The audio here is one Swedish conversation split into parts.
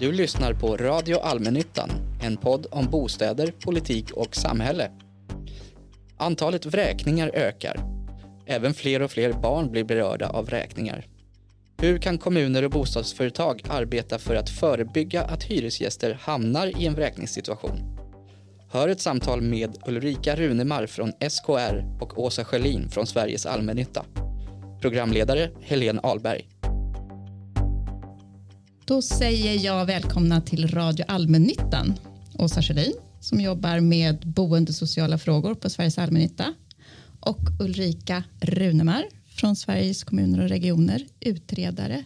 Du lyssnar på Radio Allmännyttan, en podd om bostäder, politik och samhälle. Antalet vräkningar ökar. Även fler och fler barn blir berörda av vräkningar. Hur kan kommuner och bostadsföretag arbeta för att förebygga att hyresgäster hamnar i en vräkningssituation? Hör ett samtal med Ulrika Runemar från SKR och Åsa Schelin från Sveriges Allmännytta. Programledare Helene Ahlberg. Då säger jag välkomna till Radio Allmännyttan. Åsa Schelin som jobbar med boendesociala frågor på Sveriges Allmännytta och Ulrika Runemar från Sveriges kommuner och regioner, utredare.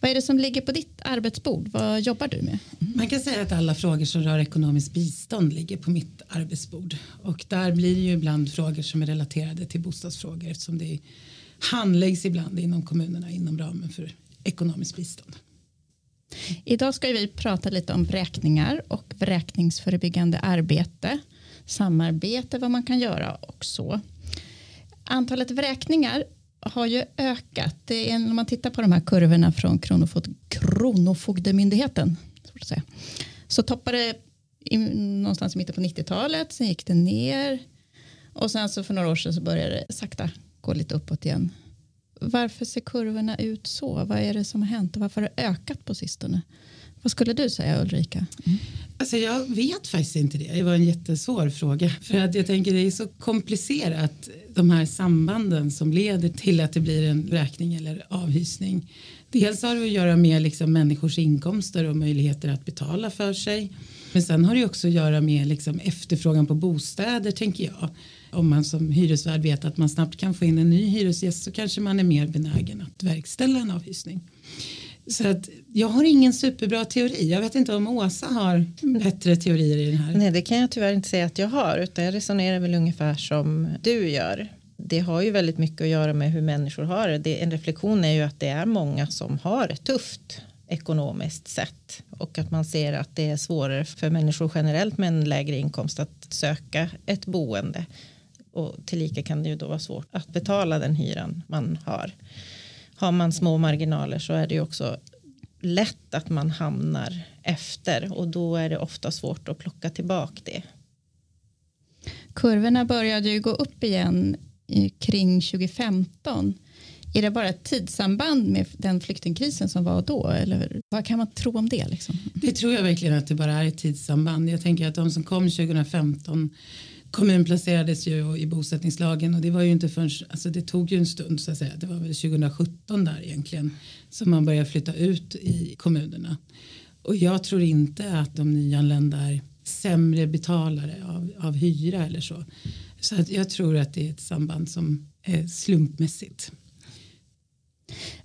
Vad är det som ligger på ditt arbetsbord? Vad jobbar du med? Man kan säga att alla frågor som rör ekonomiskt bistånd ligger på mitt arbetsbord och där blir det ju ibland frågor som är relaterade till bostadsfrågor eftersom det handläggs ibland inom kommunerna inom ramen för ekonomiskt bistånd. Idag ska vi prata lite om vräkningar och vräkningsförebyggande arbete, samarbete, vad man kan göra och så. Antalet vräkningar har ju ökat. Det är, om man tittar på de här kurvorna från Kronofog Kronofogdemyndigheten så, så toppade det i, någonstans i mitten på 90-talet, sen gick det ner och sen så för några år sedan så började det sakta gå lite uppåt igen. Varför ser kurvorna ut så? Vad är det som har hänt och varför har det ökat på sistone? Vad skulle du säga Ulrika? Mm. Alltså jag vet faktiskt inte det. Det var en jättesvår fråga. För att jag tänker det är så komplicerat de här sambanden som leder till att det blir en räkning eller avhysning. Dels har det att göra med liksom människors inkomster och möjligheter att betala för sig. Men sen har det också att göra med liksom efterfrågan på bostäder tänker jag. Om man som hyresvärd vet att man snabbt kan få in en ny hyresgäst så kanske man är mer benägen att verkställa en avhysning. Så att jag har ingen superbra teori. Jag vet inte om Åsa har bättre teorier i den här. Nej, det kan jag tyvärr inte säga att jag har. Utan jag resonerar väl ungefär som du gör. Det har ju väldigt mycket att göra med hur människor har det. En reflektion är ju att det är många som har det tufft ekonomiskt sett och att man ser att det är svårare för människor generellt med en lägre inkomst att söka ett boende och tillika kan det ju då vara svårt att betala den hyran man har. Har man små marginaler så är det ju också lätt att man hamnar efter och då är det ofta svårt att plocka tillbaka det. Kurvorna började ju gå upp igen kring 2015 är det bara ett tidssamband med den flyktingkrisen som var då? Eller vad kan man tro om det? Liksom? Det tror jag verkligen att det bara är ett tidssamband. Jag tänker att de som kom 2015 kommunplacerades ju i bosättningslagen och det var ju inte förrän, alltså det tog ju en stund så att säga, det var väl 2017 där egentligen som man började flytta ut i kommunerna. Och jag tror inte att de nyanlända är sämre betalare av, av hyra eller så. Så att jag tror att det är ett samband som är slumpmässigt.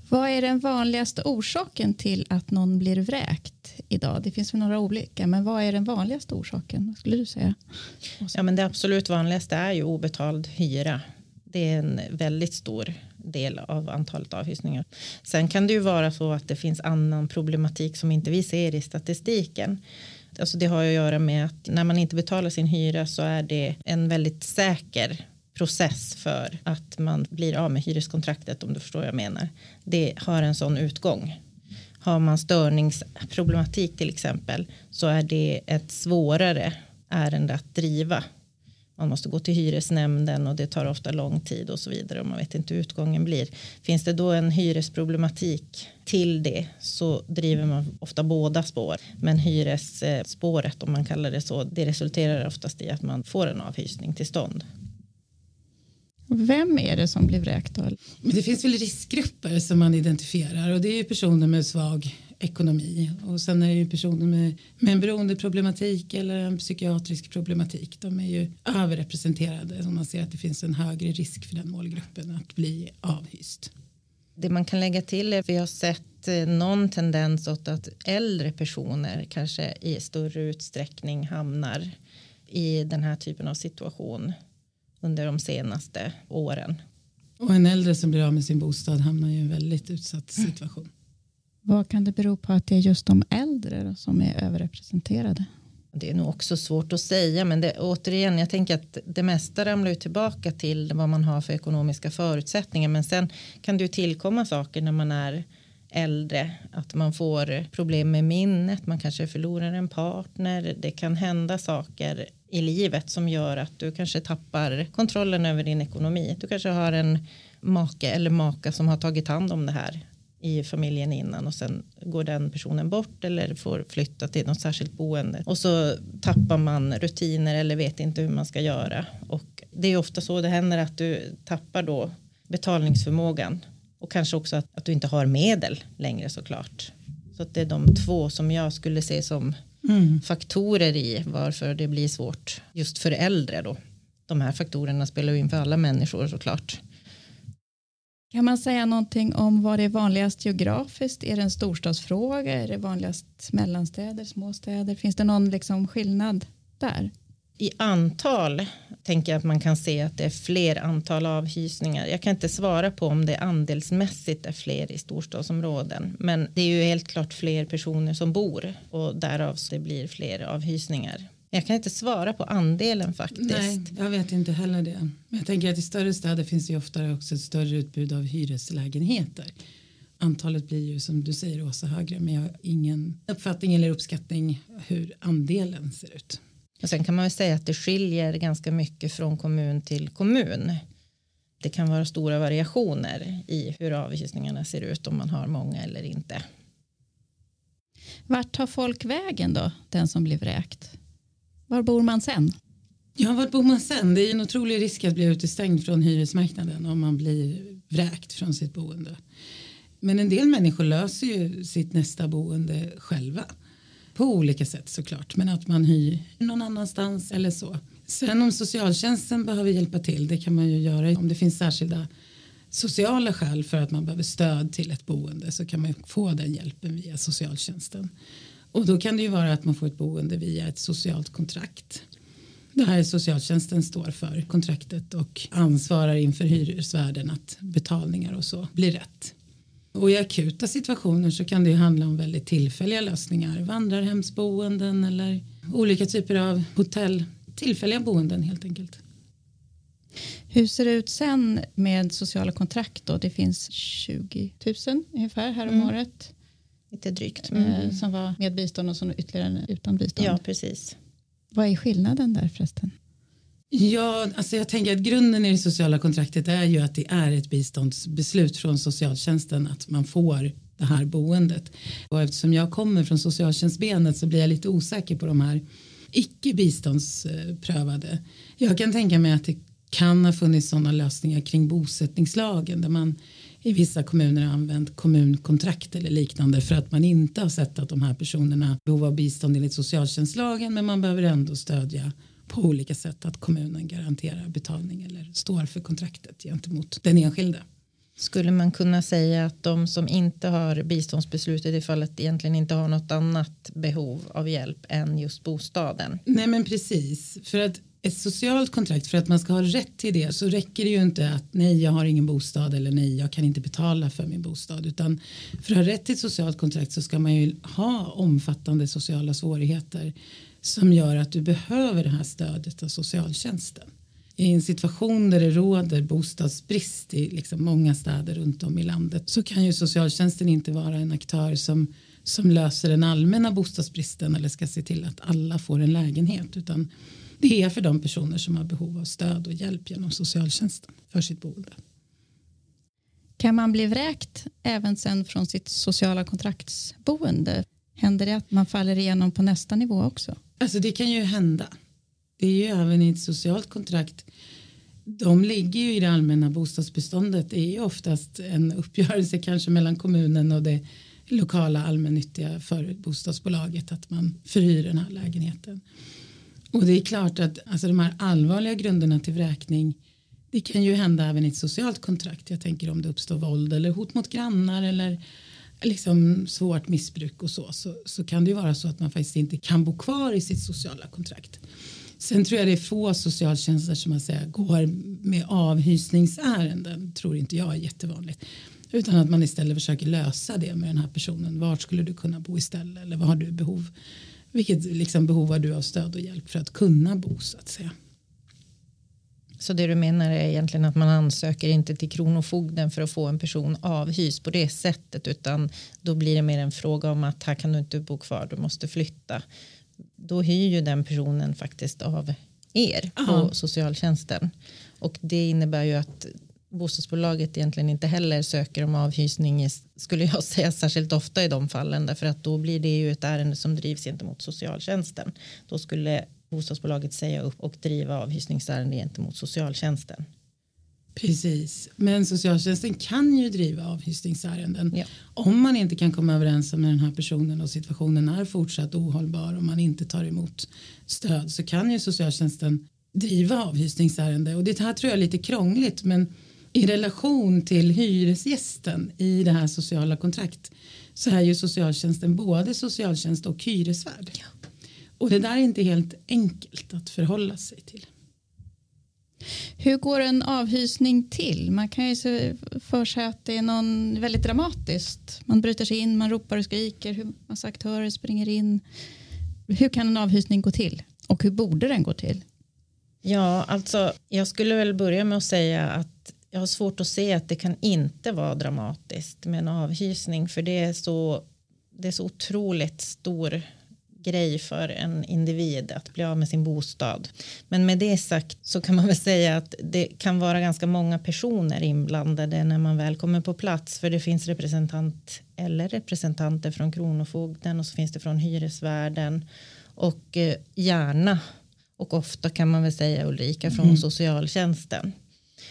Vad är den vanligaste orsaken till att någon blir vräkt idag? Det finns väl några olika, men vad är den vanligaste orsaken? Vad skulle du säga? Ja, men det absolut vanligaste är ju obetald hyra. Det är en väldigt stor del av antalet avhysningar. Sen kan det ju vara så att det finns annan problematik som inte vi ser i statistiken. Alltså det har att göra med att när man inte betalar sin hyra så är det en väldigt säker process för att man blir av med hyreskontraktet om du förstår vad jag menar. Det har en sån utgång. Har man störningsproblematik till exempel så är det ett svårare ärende att driva. Man måste gå till hyresnämnden och det tar ofta lång tid och så vidare och man vet inte hur utgången blir. Finns det då en hyresproblematik till det så driver man ofta båda spår. Men hyresspåret om man kallar det så det resulterar oftast i att man får en avhysning till stånd. Vem är det som blir vräkt? Men det finns väl riskgrupper som man identifierar och det är personer med svag ekonomi och sen är det ju personer med, med en beroendeproblematik eller en psykiatrisk problematik. De är ju överrepresenterade om man ser att det finns en högre risk för den målgruppen att bli avhyst. Det man kan lägga till är att vi har sett eh, någon tendens åt att äldre personer kanske i större utsträckning hamnar i den här typen av situation under de senaste åren. Och en äldre som blir av med sin bostad hamnar i en väldigt utsatt situation. Vad kan det bero på att det är just de äldre som är överrepresenterade? Det är nog också svårt att säga, men det, återigen, jag tänker att det mesta ramlar ju tillbaka till vad man har för ekonomiska förutsättningar, men sen kan det ju tillkomma saker när man är äldre att man får problem med minnet, man kanske förlorar en partner, det kan hända saker i livet som gör att du kanske tappar kontrollen över din ekonomi. Du kanske har en make eller maka som har tagit hand om det här i familjen innan och sen går den personen bort eller får flytta till något särskilt boende och så tappar man rutiner eller vet inte hur man ska göra och det är ofta så det händer att du tappar då betalningsförmågan och kanske också att, att du inte har medel längre såklart. Så att det är de två som jag skulle se som mm. faktorer i varför det blir svårt just för äldre då. De här faktorerna spelar ju in för alla människor såklart. Kan man säga någonting om vad det är vanligast geografiskt? Är det en storstadsfråga? Är det vanligast mellanstäder, småstäder? Finns det någon liksom skillnad där? I antal tänker jag att man kan se att det är fler antal avhysningar. Jag kan inte svara på om det andelsmässigt är fler i storstadsområden. Men det är ju helt klart fler personer som bor och därav det blir fler avhysningar. Jag kan inte svara på andelen faktiskt. Nej, jag vet inte heller det. Men jag tänker att i större städer finns det ju oftare också ett större utbud av hyreslägenheter. Antalet blir ju som du säger Åsa högre men jag har ingen uppfattning eller uppskattning hur andelen ser ut. Och sen kan man säga att det skiljer ganska mycket från kommun till kommun. Det kan vara stora variationer i hur avhysningarna ser ut om man har många eller inte. Vart tar folk vägen då, den som blir vräkt? Var bor man sen? Ja, var bor man sen? Det är en otrolig risk att bli utestängd från hyresmarknaden om man blir vräkt från sitt boende. Men en del människor löser ju sitt nästa boende själva. På olika sätt såklart, men att man hyr någon annanstans eller så. Sen om socialtjänsten behöver hjälpa till, det kan man ju göra om det finns särskilda sociala skäl för att man behöver stöd till ett boende så kan man få den hjälpen via socialtjänsten. Och då kan det ju vara att man får ett boende via ett socialt kontrakt. Det här är socialtjänsten står för kontraktet och ansvarar inför hyresvärden att betalningar och så blir rätt. Och i akuta situationer så kan det ju handla om väldigt tillfälliga lösningar. Vandrarhemsboenden eller olika typer av hotell. Tillfälliga boenden helt enkelt. Hur ser det ut sen med sociala kontrakt då? Det finns 20 000 ungefär här om mm. året. Lite drygt. Eh, mm. Som var med bistånd och som ytterligare utan bistånd. Ja, precis. Vad är skillnaden där förresten? Ja, alltså jag tänker att grunden i det sociala kontraktet är ju att det är ett biståndsbeslut från socialtjänsten att man får det här boendet. Och eftersom jag kommer från socialtjänstbenet så blir jag lite osäker på de här icke biståndsprövade. Jag kan tänka mig att det kan ha funnits sådana lösningar kring bosättningslagen där man i vissa kommuner har använt kommunkontrakt eller liknande för att man inte har sett att de här personerna behöver bistånd enligt socialtjänstlagen men man behöver ändå stödja på olika sätt att kommunen garanterar betalning eller står för kontraktet gentemot den enskilde. Skulle man kunna säga att de som inte har biståndsbeslut i det fallet egentligen inte har något annat behov av hjälp än just bostaden? Nej men precis, för att ett socialt kontrakt för att man ska ha rätt till det så räcker det ju inte att nej jag har ingen bostad eller nej jag kan inte betala för min bostad utan för att ha rätt till ett socialt kontrakt så ska man ju ha omfattande sociala svårigheter som gör att du behöver det här stödet av socialtjänsten. I en situation där det råder bostadsbrist i liksom många städer runt om i landet så kan ju socialtjänsten inte vara en aktör som, som löser den allmänna bostadsbristen eller ska se till att alla får en lägenhet utan det är för de personer som har behov av stöd och hjälp genom socialtjänsten för sitt boende. Kan man bli vräkt även sen från sitt sociala kontraktsboende? Händer det att man faller igenom på nästa nivå också? Alltså det kan ju hända. Det är ju även i ett socialt kontrakt. De ligger ju i det allmänna bostadsbeståndet. Det är ju oftast en uppgörelse kanske mellan kommunen och det lokala allmännyttiga för bostadsbolaget att man förhyr den här lägenheten. Och det är klart att alltså de här allvarliga grunderna till vräkning det kan ju hända även i ett socialt kontrakt. Jag tänker om det uppstår våld eller hot mot grannar eller liksom svårt missbruk och så, så, så kan det ju vara så att man faktiskt inte kan bo kvar i sitt sociala kontrakt. Sen tror jag det är få socialtjänster som man säger går med avhysningsärenden tror inte jag är jättevanligt. Utan att man istället försöker lösa det med den här personen. Vart skulle du kunna bo istället? Eller vad har du behov? Vilket liksom behov har du av stöd och hjälp för att kunna bo så att säga. Så det du menar är egentligen att man ansöker inte till Kronofogden för att få en person avhyst på det sättet utan då blir det mer en fråga om att här kan du inte bo kvar, du måste flytta. Då hyr ju den personen faktiskt av er Aha. på socialtjänsten och det innebär ju att bostadsbolaget egentligen inte heller söker om avhysning skulle jag säga särskilt ofta i de fallen därför att då blir det ju ett ärende som drivs gentemot socialtjänsten. Då skulle bostadsbolaget säga upp och driva avhysningsärende gentemot socialtjänsten. Precis, men socialtjänsten kan ju driva avhysningsärenden Ja. om man inte kan komma överens med den här personen och situationen är fortsatt ohållbar och man inte tar emot stöd så kan ju socialtjänsten driva avhysningsärende och det här tror jag är lite krångligt men i relation till hyresgästen i det här sociala kontrakt så är ju socialtjänsten både socialtjänst och hyresvärd. Och det där är inte helt enkelt att förhålla sig till. Hur går en avhysning till? Man kan ju se för sig att det är någon väldigt dramatiskt. Man bryter sig in, man ropar och skriker, hur massa aktörer springer in. Hur kan en avhysning gå till? Och hur borde den gå till? Ja, alltså jag skulle väl börja med att säga att jag har svårt att se att det kan inte vara dramatiskt med en avhysning för det är så, det är så otroligt stor grej för en individ att bli av med sin bostad. Men med det sagt så kan man väl säga att det kan vara ganska många personer inblandade när man väl kommer på plats för det finns representant eller representanter från Kronofogden och så finns det från hyresvärden och eh, gärna och ofta kan man väl säga Ulrika från socialtjänsten.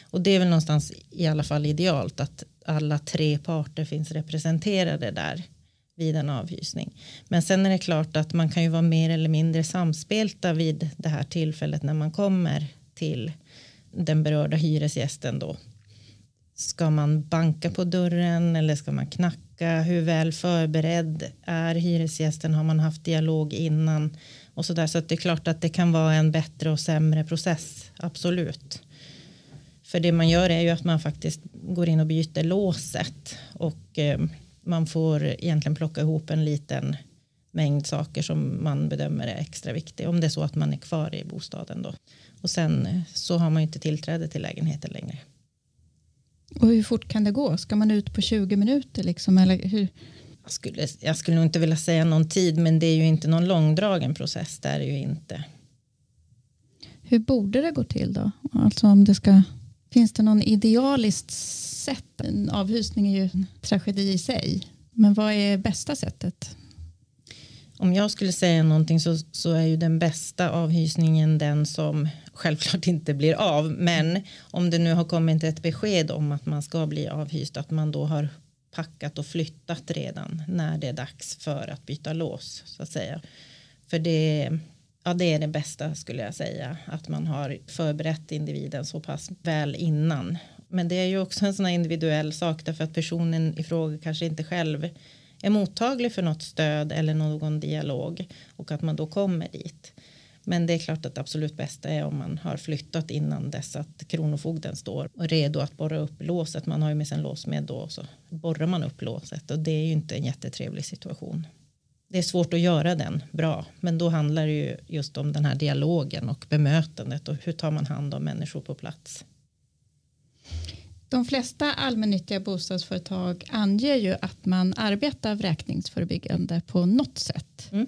Och det är väl någonstans i alla fall idealt att alla tre parter finns representerade där vid en avhysning. Men sen är det klart att man kan ju vara mer eller mindre samspelta vid det här tillfället när man kommer till den berörda hyresgästen då. Ska man banka på dörren eller ska man knacka? Hur väl förberedd är hyresgästen? Har man haft dialog innan? Och så där. Så att det är klart att det kan vara en bättre och sämre process. Absolut. För det man gör är ju att man faktiskt går in och byter låset och eh, man får egentligen plocka ihop en liten mängd saker som man bedömer är extra viktiga om det är så att man är kvar i bostaden då. Och sen eh, så har man ju inte tillträde till lägenheten längre. Och hur fort kan det gå? Ska man ut på 20 minuter? Liksom? Eller hur? Jag skulle, jag skulle nog inte vilja säga någon tid men det är ju inte någon långdragen process. Det är det ju inte. hur borde det gå till då? Alltså om det ska, finns det någon idealiskt sätt? En avhysning är ju en tragedi i sig. Men vad är bästa sättet? Om jag skulle säga någonting så, så är ju den bästa avhysningen den som självklart inte blir av. Men om det nu har kommit ett besked om att man ska bli avhyst att man då har packat och flyttat redan när det är dags för att byta lås så att säga. För det, ja, det är det bästa skulle jag säga att man har förberett individen så pass väl innan. Men det är ju också en sån här individuell sak därför att personen i fråga kanske inte själv är mottaglig för något stöd eller någon dialog och att man då kommer dit. Men det är klart att det absolut bästa är om man har flyttat innan dess att kronofogden står och redo att borra upp låset. Man har ju med sig en lås med då så borrar man upp låset och det är ju inte en jättetrevlig situation. Det är svårt att göra den bra, men då handlar det ju just om den här dialogen och bemötandet och hur tar man hand om människor på plats. De flesta allmännyttiga bostadsföretag anger ju att man arbetar vräkningsförebyggande på något sätt. Mm.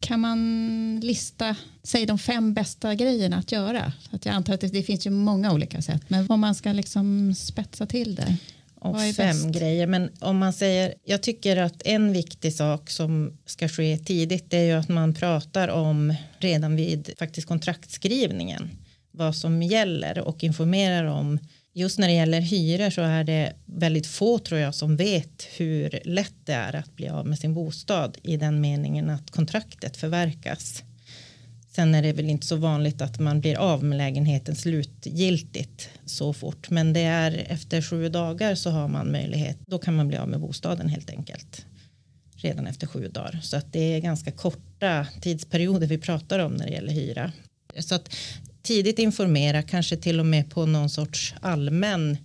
Kan man lista, säg de fem bästa grejerna att göra? Att jag antar att det, det finns ju många olika sätt, men om man ska liksom spetsa till det. Är fem bäst? grejer. Men om man säger, jag tycker att en viktig sak som ska ske tidigt det är ju att man pratar om redan vid faktiskt kontraktskrivningen vad som gäller och informerar om just när det gäller hyror så är det väldigt få tror jag som vet hur lätt det är att bli av med sin bostad i den meningen att kontraktet förverkas. Sen är det väl inte så vanligt att man blir av med lägenheten slutgiltigt så fort. Men det är efter sju dagar så har man möjlighet. Då kan man bli av med bostaden helt enkelt. Redan efter sju dagar. Så att det är ganska korta tidsperioder vi pratar om när det gäller hyra. Så att tidigt informera, kanske till och med på någon sorts allmän.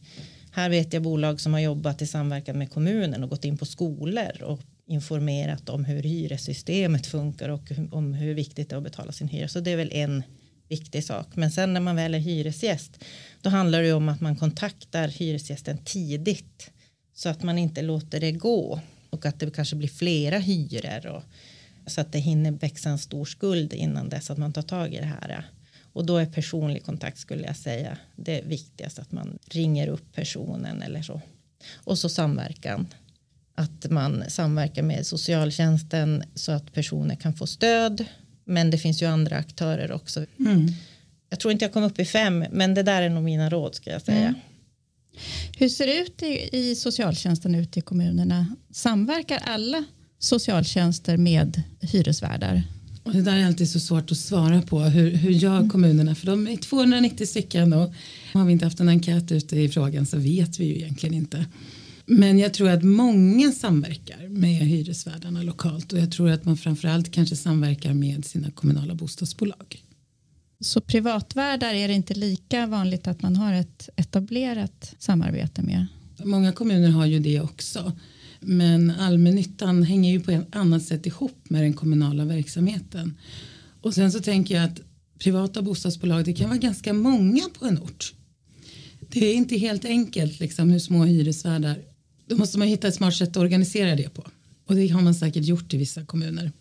Här vet jag bolag som har jobbat i samverkan med kommunen och gått in på skolor och informerat om hur hyressystemet funkar och om hur viktigt det är att betala sin hyra. Så det är väl en viktig sak. Men sen när man väl är hyresgäst då handlar det om att man kontaktar hyresgästen tidigt så att man inte låter det gå och att det kanske blir flera hyror och så att det hinner växa en stor skuld innan dess att man tar tag i det här. Och då är personlig kontakt skulle jag säga det viktigaste att man ringer upp personen eller så. Och så samverkan. Att man samverkar med socialtjänsten så att personer kan få stöd. Men det finns ju andra aktörer också. Mm. Jag tror inte jag kom upp i fem men det där är nog mina råd ska jag säga. Mm. Hur ser det ut i, i socialtjänsten ute i kommunerna? Samverkar alla socialtjänster med hyresvärdar? Och det där är alltid så svårt att svara på. Hur, hur gör mm. kommunerna? För de är 290 stycken och har vi inte haft en enkät ute i frågan så vet vi ju egentligen inte. Men jag tror att många samverkar med hyresvärdarna lokalt och jag tror att man framförallt kanske samverkar med sina kommunala bostadsbolag. Så privatvärdar är det inte lika vanligt att man har ett etablerat samarbete med? Många kommuner har ju det också. Men allmännyttan hänger ju på ett annat sätt ihop med den kommunala verksamheten. Och sen så tänker jag att privata bostadsbolag det kan vara ganska många på en ort. Det är inte helt enkelt liksom hur små hyresvärdar. Då måste man hitta ett smart sätt att organisera det på. Och det har man säkert gjort i vissa kommuner.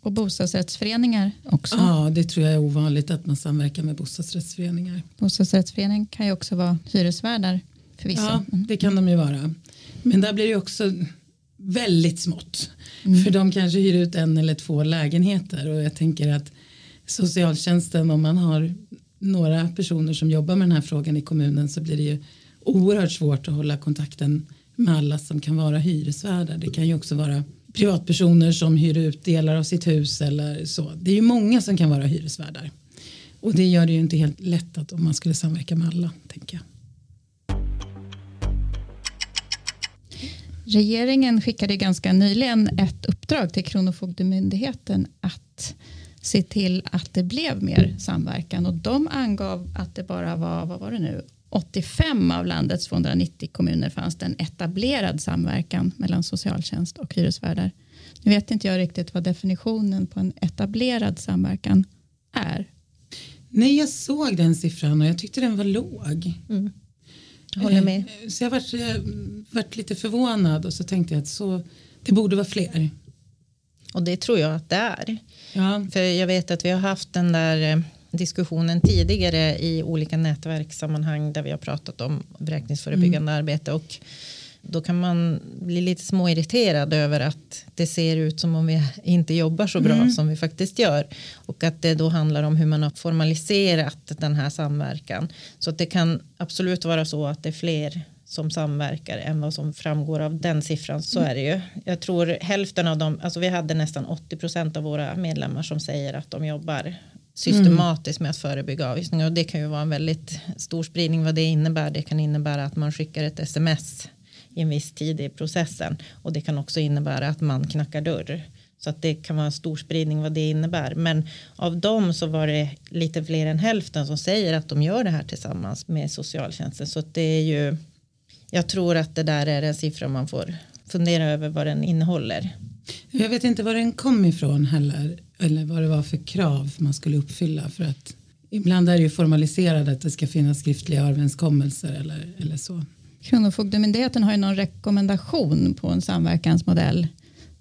Och bostadsrättsföreningar också? Ja, det tror jag är ovanligt att man samverkar med bostadsrättsföreningar. Bostadsrättsförening kan ju också vara hyresvärdar för vissa. Ja, det kan de ju vara. Men där blir det också väldigt smått. Mm. För de kanske hyr ut en eller två lägenheter och jag tänker att socialtjänsten om man har några personer som jobbar med den här frågan i kommunen så blir det ju oerhört svårt att hålla kontakten med alla som kan vara hyresvärdar. Det kan ju också vara privatpersoner som hyr ut delar av sitt hus eller så. Det är ju många som kan vara hyresvärdar. Och det gör det ju inte helt lätt att om man skulle samverka med alla, tänker jag. Regeringen skickade ganska nyligen ett uppdrag till Kronofogdemyndigheten att se till att det blev mer samverkan och de angav att det bara var, vad var det nu, 85 av landets 290 kommuner fanns det en etablerad samverkan mellan socialtjänst och hyresvärdar. Nu vet inte jag riktigt vad definitionen på en etablerad samverkan är. Nej, jag såg den siffran och jag tyckte den var låg. Mm. Jag håller med. Eh, så jag varit, jag varit lite förvånad och så tänkte jag att så, det borde vara fler. Och det tror jag att det är. Ja. För jag vet att vi har haft den där eh, diskussionen tidigare i olika nätverkssammanhang där vi har pratat om vräkningsförebyggande mm. arbete och då kan man bli lite småirriterad över att det ser ut som om vi inte jobbar så bra mm. som vi faktiskt gör och att det då handlar om hur man har formaliserat den här samverkan så att det kan absolut vara så att det är fler som samverkar än vad som framgår av den siffran så är det ju. Jag tror hälften av dem, alltså vi hade nästan 80 procent av våra medlemmar som säger att de jobbar systematiskt med att förebygga avvisningar och det kan ju vara en väldigt stor spridning vad det innebär. Det kan innebära att man skickar ett sms i en viss tid i processen och det kan också innebära att man knackar dörr. Så att det kan vara en stor spridning vad det innebär. Men av dem så var det lite fler än hälften som säger att de gör det här tillsammans med socialtjänsten. Så det är ju, jag tror att det där är en siffra man får fundera över vad den innehåller. Jag vet inte var den kom ifrån heller eller vad det var för krav man skulle uppfylla för att ibland är det ju formaliserat att det ska finnas skriftliga överenskommelser eller, eller så. Kronofogdemyndigheten har ju någon rekommendation på en samverkansmodell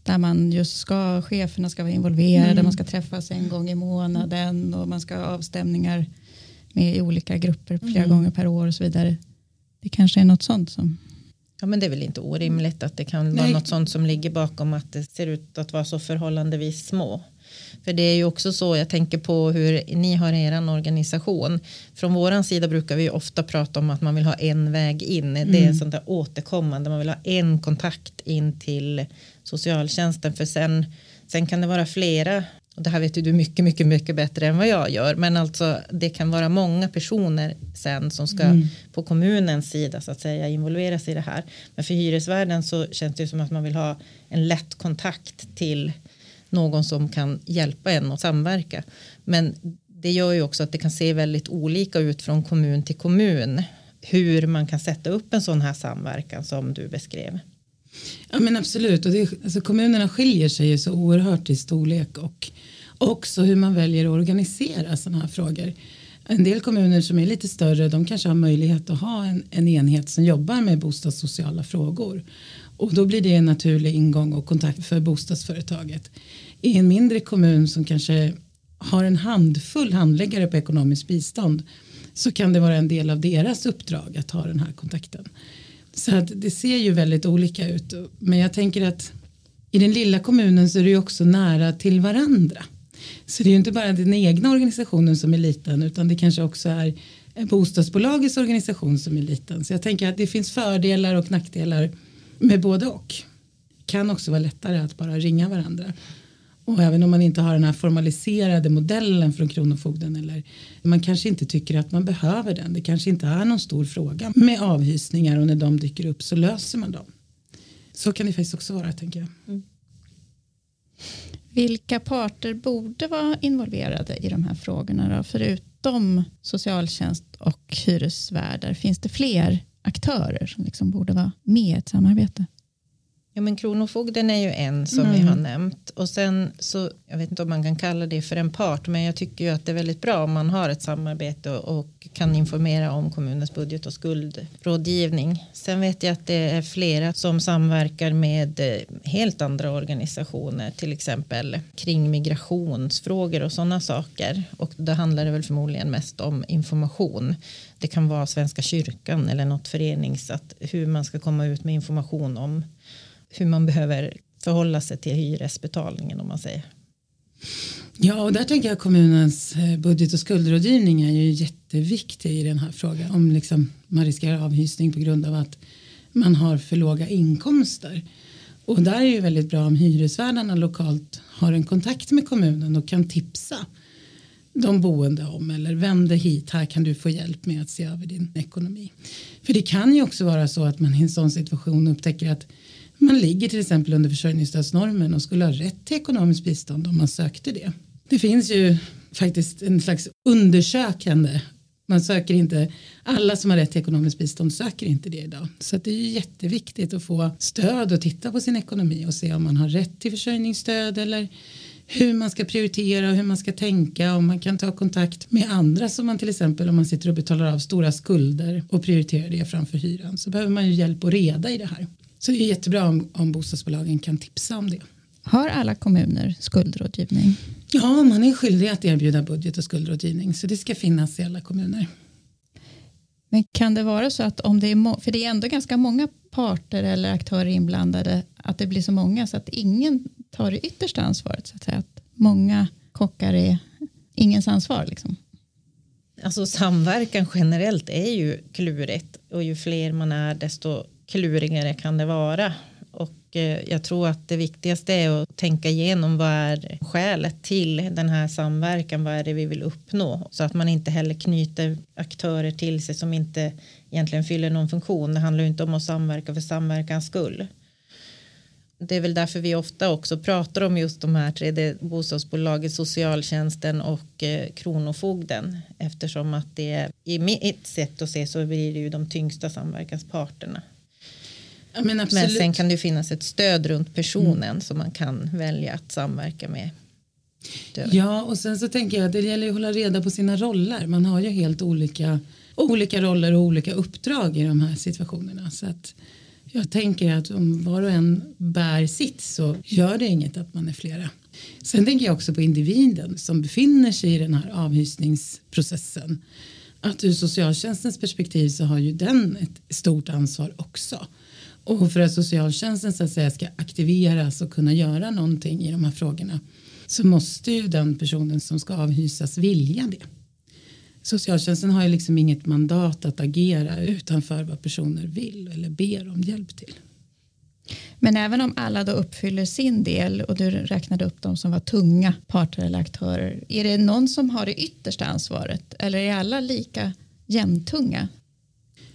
där man just ska, cheferna ska vara involverade, mm. man ska träffas en gång i månaden och man ska ha avstämningar med i olika grupper flera mm. gånger per år och så vidare. Det kanske är något sånt som Ja men det är väl inte orimligt att det kan Nej. vara något sånt som ligger bakom att det ser ut att vara så förhållandevis små. För det är ju också så jag tänker på hur ni har er organisation. Från våran sida brukar vi ofta prata om att man vill ha en väg in. Mm. Det är mm. sånt där återkommande. Man vill ha en kontakt in till socialtjänsten. För sen, sen kan det vara flera och det här vet du mycket, mycket, mycket bättre än vad jag gör. Men alltså det kan vara många personer sen som ska mm. på kommunens sida så att säga involveras i det här. Men för hyresvärden så känns det som att man vill ha en lätt kontakt till någon som kan hjälpa en och samverka. Men det gör ju också att det kan se väldigt olika ut från kommun till kommun hur man kan sätta upp en sån här samverkan som du beskrev. Ja men absolut och det, alltså, kommunerna skiljer sig ju så oerhört i storlek och Också hur man väljer att organisera sådana här frågor. En del kommuner som är lite större de kanske har möjlighet att ha en, en enhet som jobbar med bostadssociala frågor. Och då blir det en naturlig ingång och kontakt för bostadsföretaget. I en mindre kommun som kanske har en handfull handläggare på ekonomiskt bistånd så kan det vara en del av deras uppdrag att ha den här kontakten. Så att det ser ju väldigt olika ut. Men jag tänker att i den lilla kommunen så är det ju också nära till varandra. Så det är ju inte bara den egna organisationen som är liten utan det kanske också är bostadsbolagets organisation som är liten. Så jag tänker att det finns fördelar och nackdelar med både och. Kan också vara lättare att bara ringa varandra. Och även om man inte har den här formaliserade modellen från Kronofogden eller man kanske inte tycker att man behöver den. Det kanske inte är någon stor fråga med avhysningar och när de dyker upp så löser man dem. Så kan det faktiskt också vara tänker jag. Mm. Vilka parter borde vara involverade i de här frågorna då? Förutom socialtjänst och hyresvärdar, finns det fler aktörer som liksom borde vara med i ett samarbete? Ja, men Kronofogden är ju en som mm. vi har nämnt och sen så jag vet inte om man kan kalla det för en part men jag tycker ju att det är väldigt bra om man har ett samarbete och, och kan informera om kommunens budget och skuldrådgivning. Sen vet jag att det är flera som samverkar med eh, helt andra organisationer till exempel kring migrationsfrågor och sådana saker och då handlar det väl förmodligen mest om information. Det kan vara Svenska kyrkan eller något förenings att hur man ska komma ut med information om hur man behöver förhålla sig till hyresbetalningen om man säger. Ja, och där tänker jag kommunens eh, budget och skuldrådgivning är ju jätteviktig i den här frågan. Om liksom man riskerar avhysning på grund av att man har för låga inkomster. Och där är det ju väldigt bra om hyresvärdarna lokalt har en kontakt med kommunen och kan tipsa de boende om eller vänd dig hit, här kan du få hjälp med att se över din ekonomi. För det kan ju också vara så att man i en sån situation upptäcker att man ligger till exempel under försörjningsstödsnormen och skulle ha rätt till ekonomiskt bistånd om man sökte det. Det finns ju faktiskt en slags undersökande man söker inte, alla som har rätt till ekonomiskt bistånd söker inte det idag. Så det är jätteviktigt att få stöd och titta på sin ekonomi och se om man har rätt till försörjningsstöd eller hur man ska prioritera och hur man ska tänka och man kan ta kontakt med andra som man till exempel om man sitter och betalar av stora skulder och prioriterar det framför hyran så behöver man ju hjälp och reda i det här. Så det är jättebra om, om bostadsbolagen kan tipsa om det. Har alla kommuner skuldrådgivning? Ja, man är skyldig att erbjuda budget och skuldrådgivning så det ska finnas i alla kommuner. Men kan det vara så att om det är, för det är ändå ganska många parter eller aktörer inblandade, att det blir så många så att ingen tar det yttersta ansvaret, så att säga, att många kockar är ingens ansvar liksom? Alltså samverkan generellt är ju klurigt och ju fler man är desto klurigare kan det vara. Och eh, jag tror att det viktigaste är att tänka igenom vad är skälet till den här samverkan, vad är det vi vill uppnå? Så att man inte heller knyter aktörer till sig som inte egentligen fyller någon funktion. Det handlar ju inte om att samverka för samverkans skull. Det är väl därför vi ofta också pratar om just de här tre, det bostadsbolaget, socialtjänsten och eh, kronofogden eftersom att det är i mitt sätt att se så blir det ju de tyngsta samverkansparterna Ja, men, men, sen kan det finnas ett stöd runt personen mm. som man kan välja att samverka med. Ja, och sen så tänker jag att det gäller att hålla reda på sina roller. Man har ju helt olika, olika roller och olika uppdrag i de här situationerna. Så att jag tänker att om var och en bär sitt så gör det inget att man är flera. Sen tänker jag också på individen som befinner sig i den här avhysningsprocessen. Att ur socialtjänstens perspektiv så har ju den ett stort ansvar också. Och för att socialtjänsten så att säga ska aktiveras och kunna göra någonting i de här frågorna så måste ju den personen som ska avhysas vilja det. Socialtjänsten har ju liksom inget mandat att agera utanför vad personer vill eller ber om hjälp till. Men även om alla då uppfyller sin del och du räknade upp de som var tunga parter eller aktörer. Är det någon som har det yttersta ansvaret eller är alla lika jämntunga?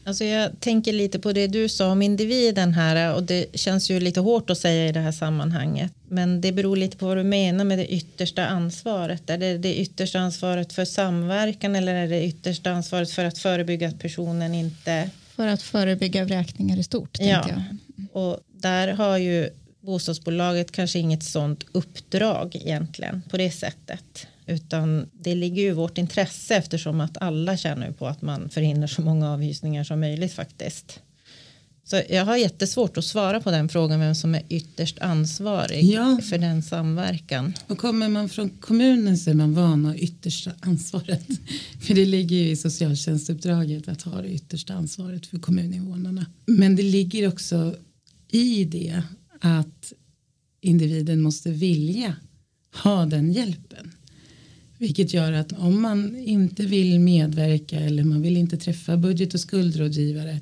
Alltså jag tänker lite på det du sa om individen här och det känns ju lite hårt att säga i det här sammanhanget. Men det beror lite på vad du menar med det yttersta ansvaret. Är det det yttersta ansvaret för samverkan eller är det yttersta ansvaret för att förebygga att personen inte... För att förebygga vräkningar i stort. Ja, och där har ju bostadsbolaget kanske inget sånt uppdrag egentligen på det sättet. Utan det ligger ju i vårt intresse eftersom att alla tjänar på att man förhindrar så många avhysningar som möjligt faktiskt. Så jag har jättesvårt att svara på den frågan vem som är ytterst ansvarig ja. för den samverkan. Och kommer man från kommunen så är man van att ha yttersta ansvaret. För det ligger ju i socialtjänstuppdraget att ha det yttersta ansvaret för kommuninvånarna. Men det ligger också i det att individen måste vilja ha den hjälpen. Vilket gör att om man inte vill medverka eller man vill inte träffa budget och skuldrådgivare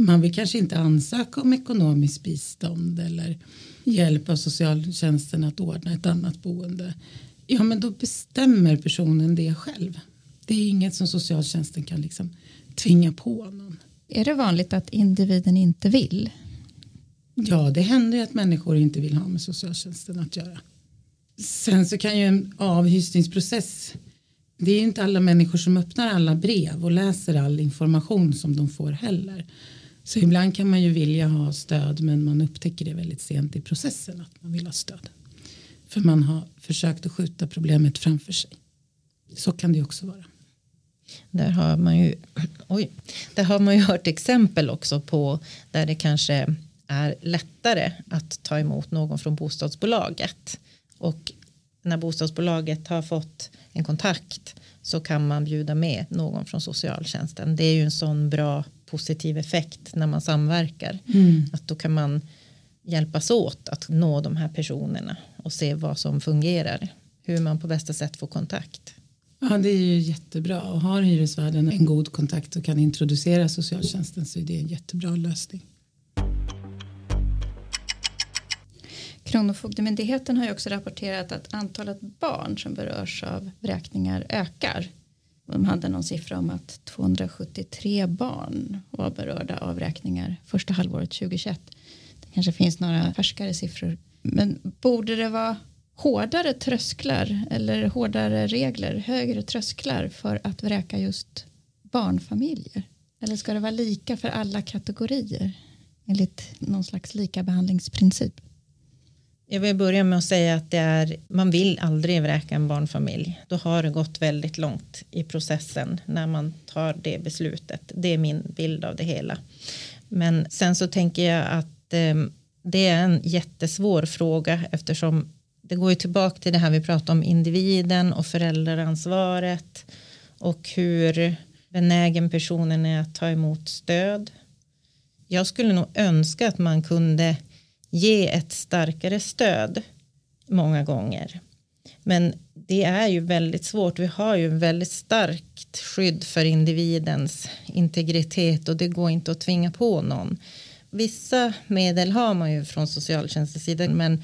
man vill kanske inte ansöka om ekonomiskt bistånd eller hjälp av socialtjänsten att ordna ett annat boende. Ja, men då bestämmer personen det själv. Det är inget som socialtjänsten kan liksom tvinga på någon. Är det vanligt att individen inte vill? Ja, det händer att människor inte vill ha med socialtjänsten att göra. Sen så kan ju en avhysningsprocess det är ju inte alla människor som öppnar alla brev och läser all information som de får heller. Så ibland kan man ju vilja ha stöd men man upptäcker det väldigt sent i processen att man vill ha stöd. För man har försökt att skjuta problemet framför sig. Så kan det också vara. Där har man ju, oj, där har man ju hört exempel också på där det kanske är lättare att ta emot någon från bostadsbolaget. Och när bostadsbolaget har fått en kontakt så kan man bjuda med någon från socialtjänsten. Det är ju en sån bra positiv effekt när man samverkar. Mm. Att då kan man hjälpas åt att nå de här personerna och se vad som fungerar. Hur man på bästa sätt får kontakt. Ja det är ju jättebra och har hyresvärden en god kontakt och kan introducera socialtjänsten så är det en jättebra lösning. Kronofogdemyndigheten har ju också rapporterat att antalet barn som berörs av vräkningar ökar. De hade någon siffra om att 273 barn var berörda av vräkningar första halvåret 2021. Det kanske finns några färskare siffror. Men borde det vara hårdare trösklar eller hårdare regler, högre trösklar för att vräka just barnfamiljer? Eller ska det vara lika för alla kategorier enligt någon slags likabehandlingsprincip? Jag vill börja med att säga att det är, man vill aldrig vräka en barnfamilj. Då har det gått väldigt långt i processen när man tar det beslutet. Det är min bild av det hela. Men sen så tänker jag att eh, det är en jättesvår fråga eftersom det går ju tillbaka till det här vi pratade om individen och föräldraransvaret och hur benägen personen är att ta emot stöd. Jag skulle nog önska att man kunde ge ett starkare stöd många gånger. Men det är ju väldigt svårt. Vi har ju väldigt starkt skydd för individens integritet och det går inte att tvinga på någon. Vissa medel har man ju från socialtjänstens sida men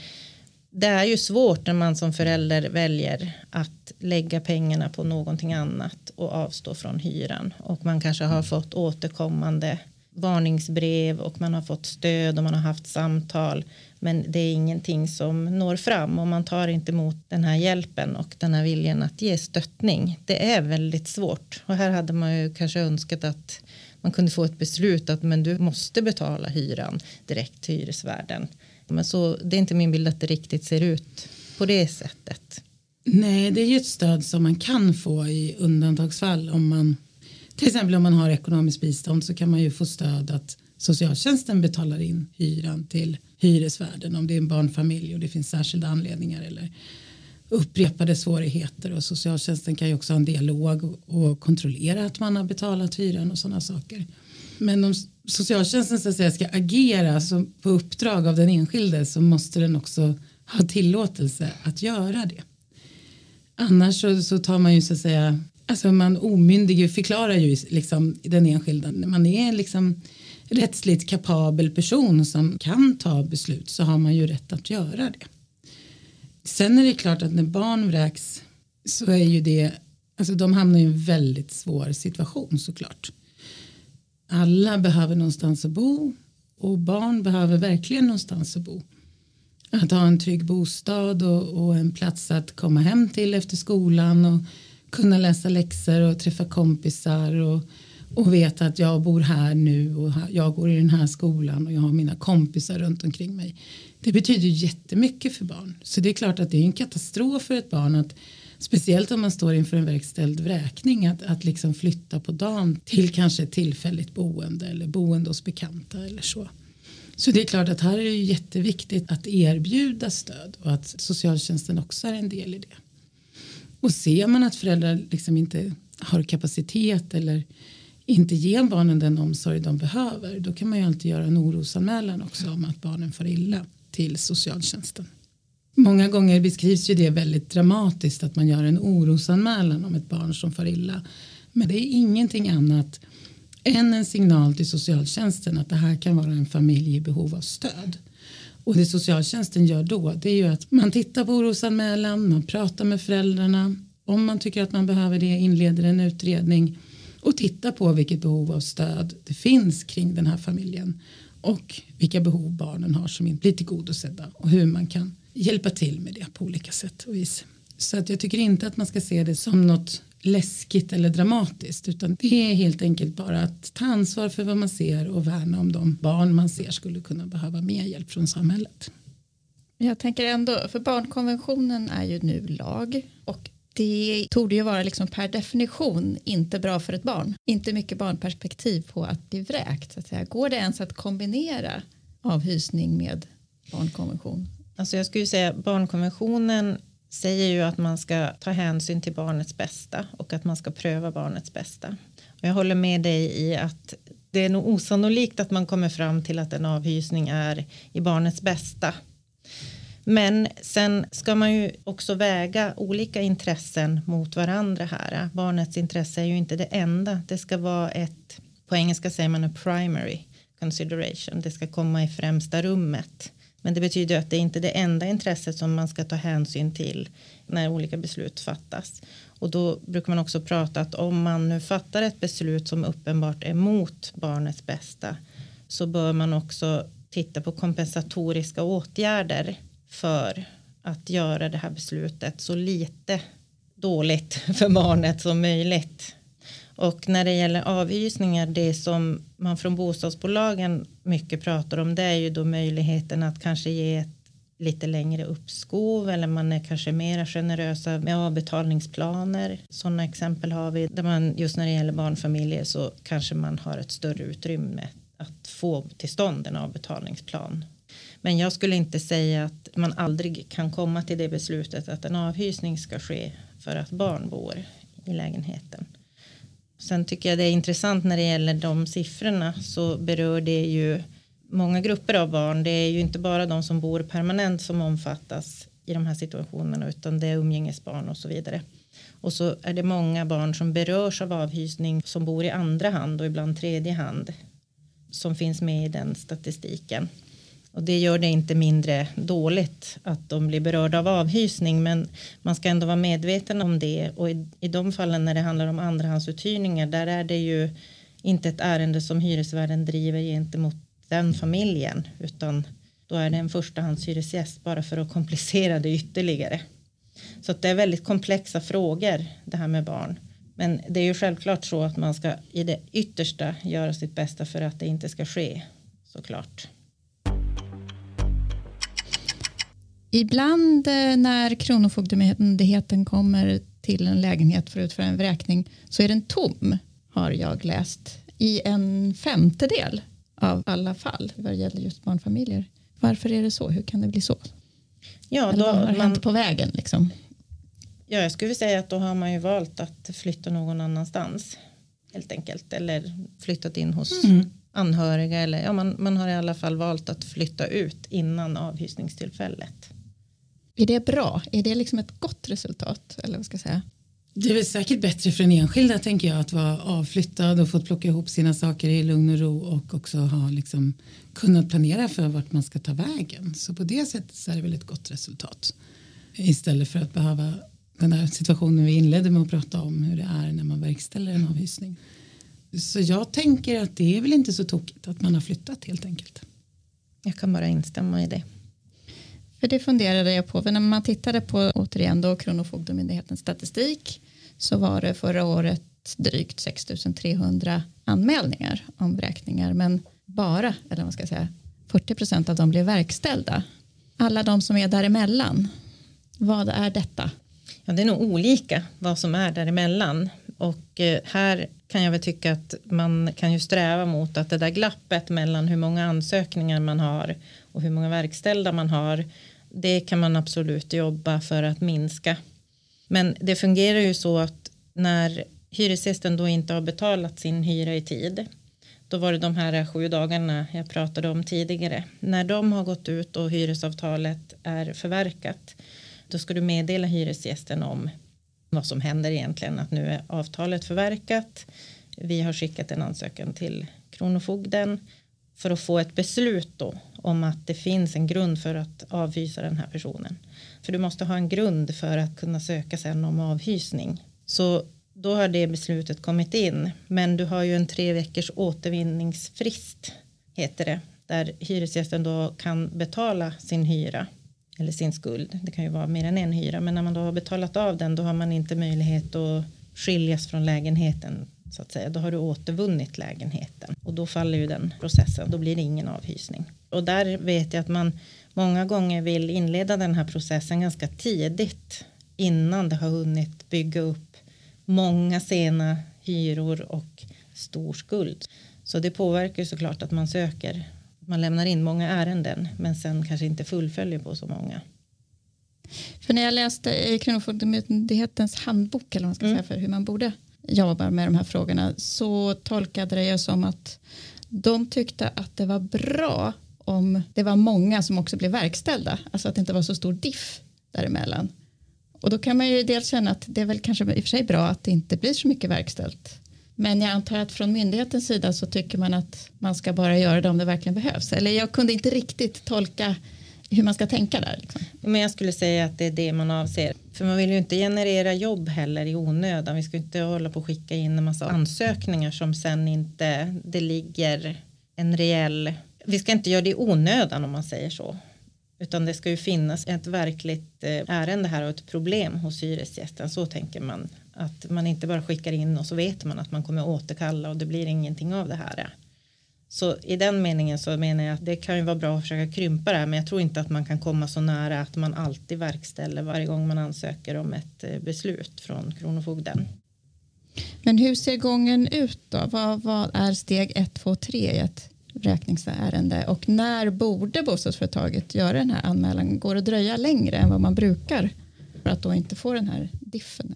det är ju svårt när man som förälder väljer att lägga pengarna på någonting annat och avstå från hyran och man kanske har fått återkommande varningsbrev och man har fått stöd och man har haft samtal. Men det är ingenting som når fram och man tar inte emot den här hjälpen och den här viljan att ge stöttning. Det är väldigt svårt och här hade man ju kanske önskat att man kunde få ett beslut att men du måste betala hyran direkt till hyresvärden. Men så det är inte min bild att det riktigt ser ut på det sättet. Nej, det är ju ett stöd som man kan få i undantagsfall om man till exempel om man har ekonomiskt bistånd så kan man ju få stöd att socialtjänsten betalar in hyran till hyresvärden om det är en barnfamilj och det finns särskilda anledningar eller upprepade svårigheter och socialtjänsten kan ju också ha en dialog och kontrollera att man har betalat hyran och sådana saker. Men om socialtjänsten så att säga, ska agera så på uppdrag av den enskilde så måste den också ha tillåtelse att göra det. Annars så, så tar man ju så att säga Alltså man omyndig förklarar ju liksom den enskilda. När man är liksom rättsligt kapabel person som kan ta beslut så har man ju rätt att göra det. Sen är det klart att när barn vräks så är ju det, alltså de hamnar i en väldigt svår situation såklart. Alla behöver någonstans att bo och barn behöver verkligen någonstans att bo. Att ha en trygg bostad och, och en plats att komma hem till efter skolan och kunna läsa läxor och träffa kompisar och, och veta att jag bor här nu och jag går i den här skolan och jag har mina kompisar runt omkring mig. Det betyder jättemycket för barn. Så det är klart att det är en katastrof för ett barn att speciellt om man står inför en verkställd vräkning att, att liksom flytta på dagen till kanske ett tillfälligt boende eller boende hos bekanta eller så. Så det är klart att här är det jätteviktigt att erbjuda stöd och att socialtjänsten också är en del i det. Och ser man att föräldrar liksom inte har kapacitet eller inte ger barnen den omsorg de behöver då kan man ju alltid göra en orosanmälan också om att barnen får illa till socialtjänsten. Många gånger beskrivs ju det väldigt dramatiskt att man gör en orosanmälan om ett barn som far illa. Men det är ingenting annat än en signal till socialtjänsten att det här kan vara en familj i behov av stöd. Och det socialtjänsten gör då det är ju att man tittar på orosanmälan, man pratar med föräldrarna. Om man tycker att man behöver det inleder en utredning och tittar på vilket behov av stöd det finns kring den här familjen och vilka behov barnen har som inte blir tillgodosedda och hur man kan hjälpa till med det på olika sätt och vis. Så att jag tycker inte att man ska se det som något läskigt eller dramatiskt utan det är helt enkelt bara att ta ansvar för vad man ser och värna om de barn man ser skulle kunna behöva mer hjälp från samhället. Jag tänker ändå, för barnkonventionen är ju nu lag och det tog ju vara liksom per definition inte bra för ett barn. Inte mycket barnperspektiv på att bli vräkt. Så att säga. Går det ens att kombinera avhysning med barnkonvention? Alltså jag skulle säga barnkonventionen säger ju att man ska ta hänsyn till barnets bästa och att man ska pröva barnets bästa. Och jag håller med dig i att det är nog osannolikt att man kommer fram till att en avhysning är i barnets bästa. Men sen ska man ju också väga olika intressen mot varandra här. Barnets intresse är ju inte det enda. Det ska vara ett, på engelska säger man a primary consideration. Det ska komma i främsta rummet. Men det betyder att det inte är det enda intresset som man ska ta hänsyn till när olika beslut fattas. Och då brukar man också prata att om man nu fattar ett beslut som uppenbart är mot barnets bästa så bör man också titta på kompensatoriska åtgärder för att göra det här beslutet så lite dåligt för barnet som möjligt. Och när det gäller avhysningar, det som man från bostadsbolagen mycket pratar om, det är ju då möjligheten att kanske ge ett lite längre uppskov eller man är kanske mera generösa med avbetalningsplaner. Sådana exempel har vi där man just när det gäller barnfamiljer så kanske man har ett större utrymme att få till stånd en avbetalningsplan. Men jag skulle inte säga att man aldrig kan komma till det beslutet att en avhysning ska ske för att barn bor i lägenheten. Sen tycker jag det är intressant när det gäller de siffrorna så berör det ju många grupper av barn. Det är ju inte bara de som bor permanent som omfattas i de här situationerna utan det är umgängesbarn och så vidare. Och så är det många barn som berörs av avhysning som bor i andra hand och ibland tredje hand som finns med i den statistiken. Och det gör det inte mindre dåligt att de blir berörda av avhysning men man ska ändå vara medveten om det och i, i de fallen när det handlar om andrahandsuthyrningar där är det ju inte ett ärende som hyresvärden driver gentemot den familjen utan då är det en förstahandshyresgäst bara för att komplicera det ytterligare. Så det är väldigt komplexa frågor det här med barn. Men det är ju självklart så att man ska i det yttersta göra sitt bästa för att det inte ska ske såklart. Ibland eh, när Kronofogdemyndigheten kommer till en lägenhet för att utföra en vräkning så är den tom har jag läst i en femtedel av alla fall vad gäller just barnfamiljer. Varför är det så? Hur kan det bli så? Ja, då, Eller vad har man, hänt på vägen? Liksom? Ja, jag skulle säga att då har man ju valt att flytta någon annanstans helt enkelt eller flyttat in hos mm. anhöriga eller ja, man, man har i alla fall valt att flytta ut innan avhysningstillfället. Är det bra? Är det liksom ett gott resultat? Eller vad ska jag säga? Det är väl säkert bättre för den enskilda tänker jag att vara avflyttad och fått plocka ihop sina saker i lugn och ro och också ha liksom kunnat planera för vart man ska ta vägen. Så på det sättet så är det väl ett gott resultat. Istället för att behöva den där situationen vi inledde med att prata om hur det är när man verkställer en avhysning. Så jag tänker att det är väl inte så tokigt att man har flyttat helt enkelt. Jag kan bara instämma i det. För det funderade jag på, för när man tittade på återigen då Kronofogdemyndighetens statistik så var det förra året drygt 6300 anmälningar om vräkningar men bara, eller vad ska jag säga, 40 procent av dem blev verkställda. Alla de som är däremellan, vad är detta? Ja, det är nog olika vad som är däremellan och eh, här kan jag väl tycka att man kan ju sträva mot att det där glappet mellan hur många ansökningar man har och hur många verkställda man har det kan man absolut jobba för att minska. Men det fungerar ju så att när hyresgästen då inte har betalat sin hyra i tid då var det de här sju dagarna jag pratade om tidigare. När de har gått ut och hyresavtalet är förverkat då ska du meddela hyresgästen om vad som händer egentligen att nu är avtalet förverkat. Vi har skickat en ansökan till Kronofogden för att få ett beslut då om att det finns en grund för att avhysa den här personen. För du måste ha en grund för att kunna söka sen om avhysning. Så då har det beslutet kommit in. Men du har ju en tre veckors återvinningsfrist heter det. Där hyresgästen då kan betala sin hyra eller sin skuld. Det kan ju vara mer än en hyra. Men när man då har betalat av den då har man inte möjlighet att skiljas från lägenheten så att säga. Då har du återvunnit lägenheten och då faller ju den processen. Då blir det ingen avhysning. Och där vet jag att man många gånger vill inleda den här processen ganska tidigt innan det har hunnit bygga upp många sena hyror och stor skuld. Så det påverkar såklart att man söker. Man lämnar in många ärenden men sen kanske inte fullföljer på så många. För när jag läste i Kronofogdemyndighetens handbok eller vad man ska mm. säga för hur man borde jobbar med de här frågorna så tolkade det som att de tyckte att det var bra om det var många som också blev verkställda, alltså att det inte var så stor diff däremellan. Och då kan man ju dels känna att det är väl kanske i och för sig bra att det inte blir så mycket verkställt. Men jag antar att från myndighetens sida så tycker man att man ska bara göra det om det verkligen behövs. Eller jag kunde inte riktigt tolka hur man ska tänka där. Liksom. Men jag skulle säga att det är det man avser. För man vill ju inte generera jobb heller i onödan. Vi ska inte hålla på och skicka in en massa ansökningar som sen inte det ligger en reell. Vi ska inte göra det i onödan om man säger så. Utan det ska ju finnas ett verkligt eh, ärende här och ett problem hos hyresgästen. Så tänker man. Att man inte bara skickar in och så vet man att man kommer återkalla och det blir ingenting av det här. Så i den meningen så menar jag att det kan ju vara bra att försöka krympa det här men jag tror inte att man kan komma så nära att man alltid verkställer varje gång man ansöker om ett eh, beslut från Kronofogden. Men hur ser gången ut då? Vad, vad är steg 1, 2, 3 i ett vräkningsärende och när borde bostadsföretaget göra den här anmälan? Går det att dröja längre än vad man brukar för att då inte få den här diffen?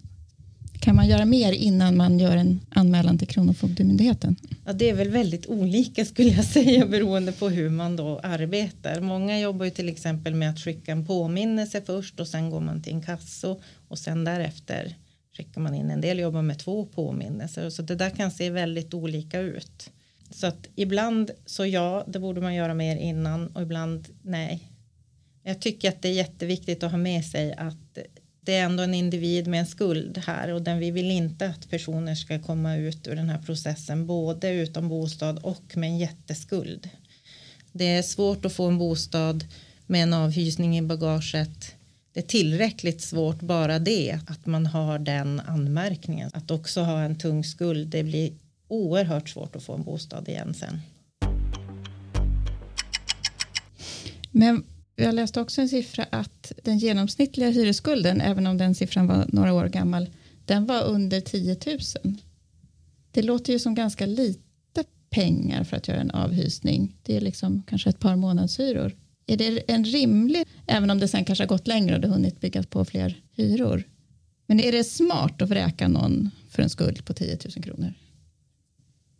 Man göra mer innan man gör en anmälan till Kronofogdemyndigheten? Ja, det är väl väldigt olika skulle jag säga beroende på hur man då arbetar. Många jobbar ju till exempel med att skicka en påminnelse först och sen går man till en kasso och sen därefter skickar man in. En del jobbar med två påminnelser så det där kan se väldigt olika ut. Så att ibland så ja, det borde man göra mer innan och ibland nej. Jag tycker att det är jätteviktigt att ha med sig att det är ändå en individ med en skuld här och den vi vill inte att personer ska komma ut ur den här processen både utan bostad och med en jätteskuld. Det är svårt att få en bostad med en avhysning i bagaget. Det är tillräckligt svårt bara det att man har den anmärkningen. Att också ha en tung skuld, det blir oerhört svårt att få en bostad igen sen. Men jag läste också en siffra att den genomsnittliga hyresskulden, även om den siffran var några år gammal, den var under 10 000. Det låter ju som ganska lite pengar för att göra en avhysning. Det är liksom kanske ett par månadshyror. Är det en rimlig, även om det sen kanske har gått längre och det hunnit byggas på fler hyror? Men är det smart att vräka någon för en skuld på 10 000 kronor?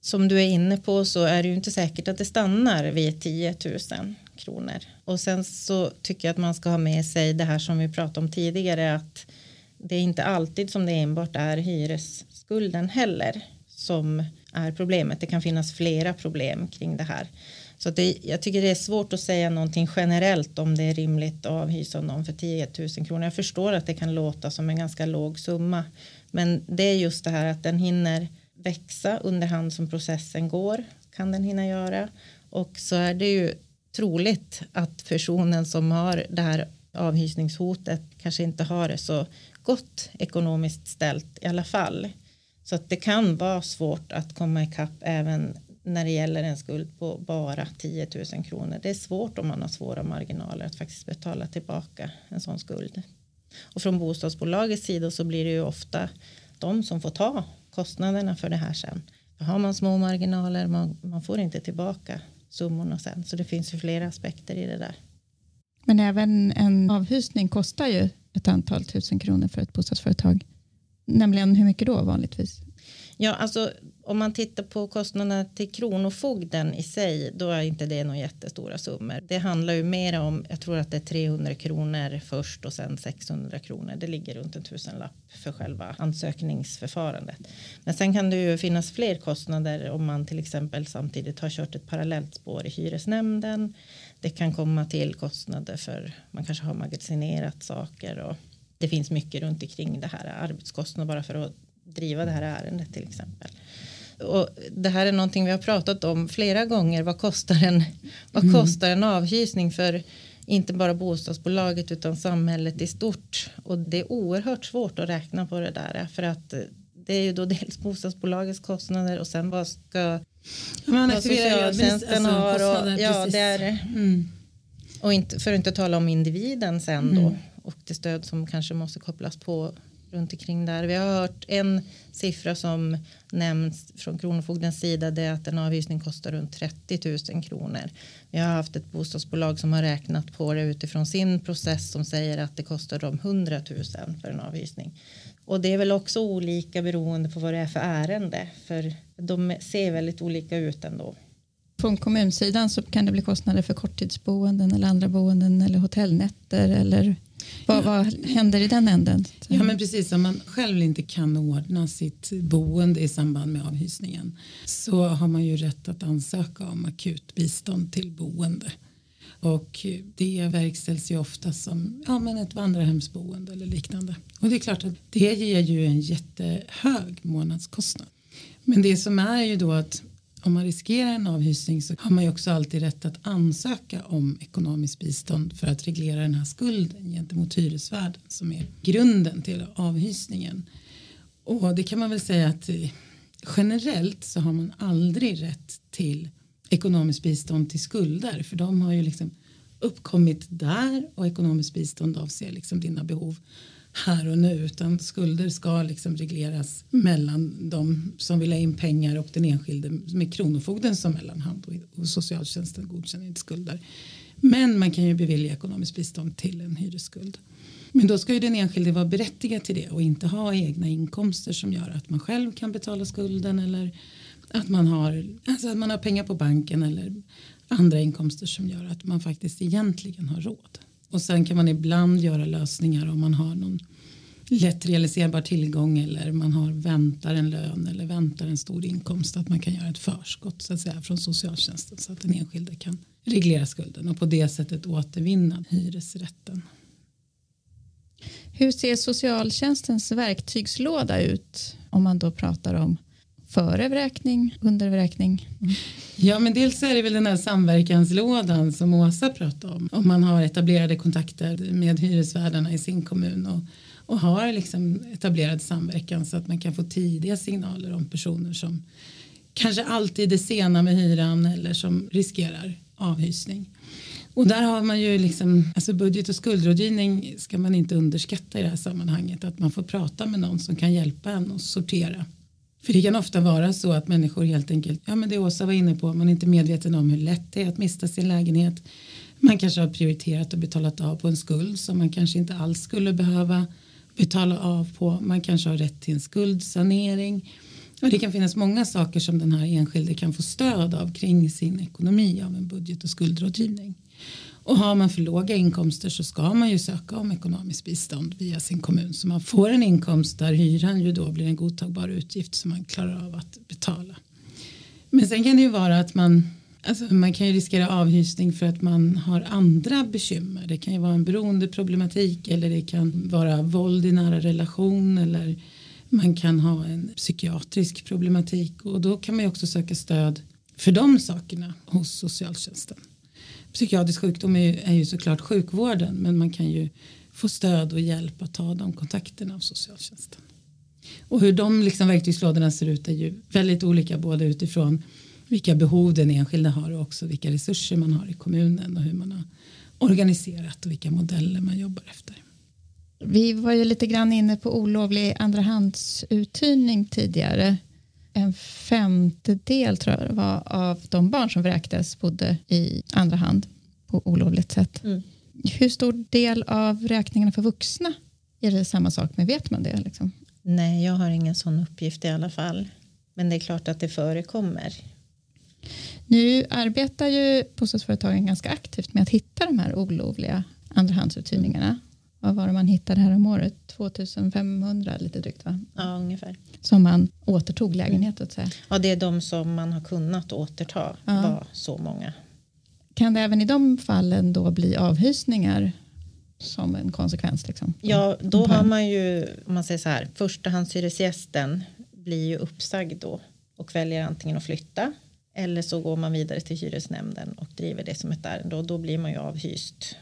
Som du är inne på så är det ju inte säkert att det stannar vid 10 000 kronor. Och sen så tycker jag att man ska ha med sig det här som vi pratade om tidigare att det är inte alltid som det enbart är hyresskulden heller som är problemet. Det kan finnas flera problem kring det här. Så det, jag tycker det är svårt att säga någonting generellt om det är rimligt att avhysa någon för 10 000 kronor. Jag förstår att det kan låta som en ganska låg summa. Men det är just det här att den hinner växa under hand som processen går. Kan den hinna göra. Och så är det ju troligt att personen som har det här avhysningshotet kanske inte har det så gott ekonomiskt ställt i alla fall. Så att det kan vara svårt att komma ikapp även när det gäller en skuld på bara 10 000 kronor. Det är svårt om man har svåra marginaler att faktiskt betala tillbaka en sån skuld. Och från bostadsbolagets sida så blir det ju ofta de som får ta kostnaderna för det här sen. För har man små marginaler, man, man får inte tillbaka summorna sen. Så det finns ju flera aspekter i det där. Men även en avhysning kostar ju ett antal tusen kronor för ett bostadsföretag. Nämligen hur mycket då vanligtvis? Ja, alltså om man tittar på kostnaderna till kronofogden i sig, då är inte det några jättestora summor. Det handlar ju mer om, jag tror att det är 300 kronor först och sen 600 kronor. Det ligger runt en tusenlapp för själva ansökningsförfarandet. Men sen kan det ju finnas fler kostnader om man till exempel samtidigt har kört ett parallellt spår i hyresnämnden. Det kan komma till kostnader för man kanske har magasinerat saker och det finns mycket runt omkring det här arbetskostnader bara för att driva det här ärendet till exempel. Och det här är någonting vi har pratat om flera gånger. Vad kostar en, vad mm. kostar en avhysning för inte bara bostadsbolaget utan samhället i stort. Och det är oerhört svårt att räkna på det där för att det är ju då dels bostadsbolagets kostnader och sen vad ska ja, vad socialtjänsten alltså, har. Och, ja, det är, mm. och inte, för att inte tala om individen sen då mm. och det stöd som kanske måste kopplas på runt omkring där. Vi har hört en siffra som nämns från Kronofogdens sida det är att en avhysning kostar runt 30 000 kronor. Vi har haft ett bostadsbolag som har räknat på det utifrån sin process som säger att det kostar dem 100 000 för en avhysning. Och det är väl också olika beroende på vad det är för ärende för de ser väldigt olika ut ändå. Från kommunsidan så kan det bli kostnader för korttidsboenden eller andra boenden eller hotellnätter eller vad, vad, händer i den änden? Ja men precis om man själv inte kan ordna sitt boende i samband med avhysningen så har man ju rätt att ansöka om akut bistånd till boende. Och det verkställs ju ofta som ja, men ett vandrarhemsboende eller liknande. Och det är klart att det ger ju en jättehög månadskostnad. Men det som är ju då att om man riskerar en avhysning så har man ju också alltid rätt att ansöka om ekonomiskt bistånd för att reglera den här skulden gentemot hyresvärden som är grunden till avhysningen. Och det kan man väl säga att eh, generellt så har man aldrig rätt till ekonomiskt bistånd till skulder för de har ju liksom uppkommit där och ekonomiskt bistånd avser liksom dina behov här och nu utan skulder ska liksom regleras mellan de som vill ha in pengar och den enskilde med kronofogden som mellanhand och socialtjänsten godkänner inte skulder. Men man kan ju bevilja ekonomiskt bistånd till en hyresskuld. Men då ska ju den enskilde vara berättigad till det och inte ha egna inkomster som gör att man själv kan betala skulden eller att man har, alltså att man har pengar på banken eller andra inkomster som gör att man faktiskt egentligen har råd. Och sen kan man ibland göra lösningar om man har någon lätt realiserbar tillgång eller man har väntar en lön eller väntar en stor inkomst att man kan göra ett förskott så att säga från socialtjänsten så att den enskilde kan reglera skulden och på det sättet återvinna hyresrätten. Hur ser socialtjänstens verktygslåda ut om man då pratar om före vräkning, under vräkning? Mm. Ja, men dels är det väl den här samverkanslådan som Åsa pratade om. Om man har etablerade kontakter med hyresvärdarna i sin kommun och, och har liksom etablerad samverkan så att man kan få tidiga signaler om personer som kanske alltid är sena med hyran eller som riskerar avhysning. Och där har man ju liksom, alltså budget och skuldrådgivning ska man inte underskatta i det här sammanhanget. Att man får prata med någon som kan hjälpa en att sortera för det kan ofta vara så att människor helt enkelt, ja men det Åsa var inne på, man är inte medveten om hur lätt det är att mista sin lägenhet. Man kanske har prioriterat och betalat av på en skuld som man kanske inte alls skulle behöva betala av på. Man kanske har rätt till en skuldsanering. Och det kan finnas många saker som den här enskilde kan få stöd av kring sin ekonomi av en budget och skuldrådgivning. Och har man för låga inkomster så ska man ju söka om ekonomiskt bistånd via sin kommun så man får en inkomst där hyran ju då blir en godtagbar utgift som man klarar av att betala. Men sen kan det ju vara att man Alltså man kan ju riskera avhysning för att man har andra bekymmer. Det kan ju vara en beroendeproblematik eller det kan vara våld i nära relation eller man kan ha en psykiatrisk problematik och då kan man ju också söka stöd för de sakerna hos socialtjänsten psykiatrisk sjukdom är ju, är ju såklart sjukvården men man kan ju få stöd och hjälp att ta de kontakterna av socialtjänsten. Och hur de liksom verktygslådorna ser ut är ju väldigt olika både utifrån vilka behov den enskilda har och också vilka resurser man har i kommunen och hur man har organiserat och vilka modeller man jobbar efter. Vi var ju lite grann inne på olovlig andrahandsuthyrning tidigare. En femtedel tror jag det var av de barn som vräktes bodde i andra hand på olovligt sätt. Mm. Hur stor del av räkningarna för vuxna är det samma sak med? Vet man det? Liksom? Nej, jag har ingen sån uppgift i alla fall. Men det är klart att det förekommer. Nu arbetar ju bostadsföretagen ganska aktivt med att hitta de här olovliga andrahandsuthyrningarna. Vad var det man hittade här om året? 2500 lite drygt va? Ja, ungefär. Som man återtog lägenhet att säga. Ja, det är de som man har kunnat återta. Ja. var så många. Kan det även i de fallen då bli avhysningar som en konsekvens? Liksom? Ja, då har man ju, om man säger så här, förstahandshyresgästen blir ju uppsagd då och väljer antingen att flytta eller så går man vidare till hyresnämnden och driver det som ett ärende och då blir man ju avhyst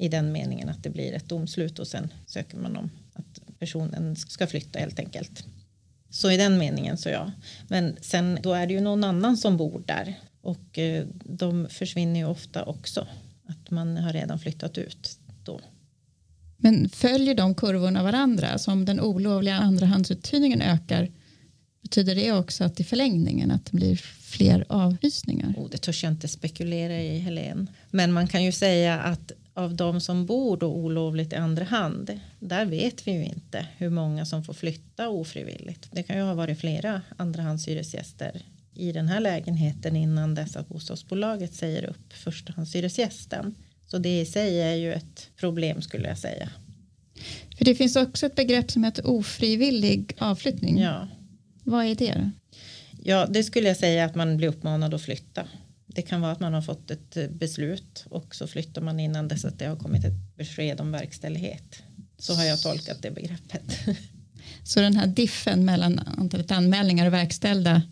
i den meningen att det blir ett domslut och sen söker man om att personen ska flytta helt enkelt. Så i den meningen så ja. Men sen då är det ju någon annan som bor där och eh, de försvinner ju ofta också. Att man har redan flyttat ut då. Men följer de kurvorna varandra? Som den olovliga andrahandsuthyrningen ökar betyder det också att i förlängningen att det blir fler avhysningar? Oh, det törs jag inte spekulera i Helen. Men man kan ju säga att av de som bor då olovligt i andra hand, där vet vi ju inte hur många som får flytta ofrivilligt. Det kan ju ha varit flera andrahandshyresgäster i den här lägenheten innan dess att bostadsbolaget säger upp förstahandshyresgästen. Så det i sig är ju ett problem skulle jag säga. För det finns också ett begrepp som heter ofrivillig avflyttning. Ja. Vad är det? Ja, det skulle jag säga att man blir uppmanad att flytta. Det kan vara att man har fått ett eh, beslut och så flyttar man innan dess att det har kommit ett besked om verkställighet. Så har jag tolkat det begreppet. Så den här diffen mellan antalet anmälningar och verkställda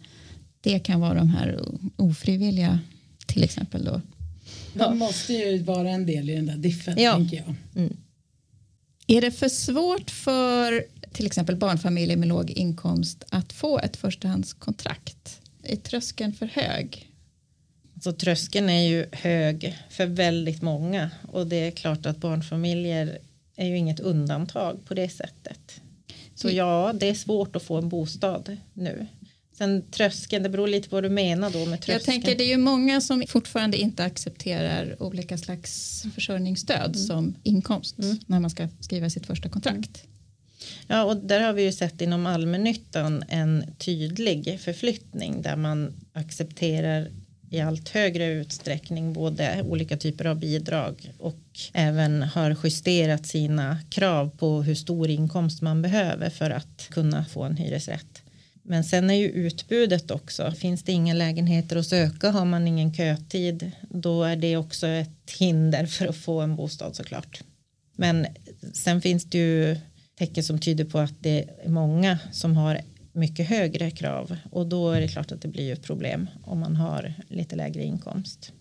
det kan vara de här ofrivilliga till exempel då. Det måste ju vara en del i den där diffen ja. tänker jag. Mm. Är det för svårt för till exempel barnfamiljer med låg inkomst att få ett förstahandskontrakt? Är tröskeln för hög? Så tröskeln är ju hög för väldigt många och det är klart att barnfamiljer är ju inget undantag på det sättet. Så ja, det är svårt att få en bostad nu. Sen tröskeln, det beror lite på vad du menar då med tröskeln. Jag tänker det är ju många som fortfarande inte accepterar olika slags försörjningsstöd mm. som inkomst mm. när man ska skriva sitt första kontrakt. Ja, och där har vi ju sett inom allmännyttan en tydlig förflyttning där man accepterar i allt högre utsträckning både olika typer av bidrag och även har justerat sina krav på hur stor inkomst man behöver för att kunna få en hyresrätt. Men sen är ju utbudet också. Finns det inga lägenheter att söka har man ingen kötid då är det också ett hinder för att få en bostad såklart. Men sen finns det ju tecken som tyder på att det är många som har mycket högre krav och då är det klart att det blir ett problem om man har lite lägre inkomst.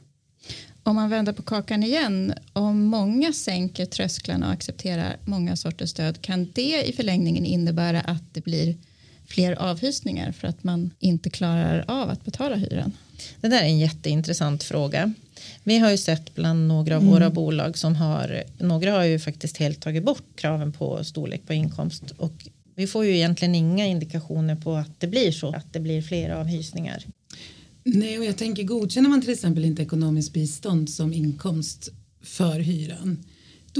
Om man vänder på kakan igen, om många sänker trösklarna och accepterar många sorters stöd, kan det i förlängningen innebära att det blir fler avhysningar för att man inte klarar av att betala hyran? Det där är en jätteintressant fråga. Vi har ju sett bland några av mm. våra bolag som har, några har ju faktiskt helt tagit bort kraven på storlek på inkomst och vi får ju egentligen inga indikationer på att det blir så, att det blir fler avhysningar. Nej, och jag tänker godkänner man till exempel inte ekonomiskt bistånd som inkomst för hyran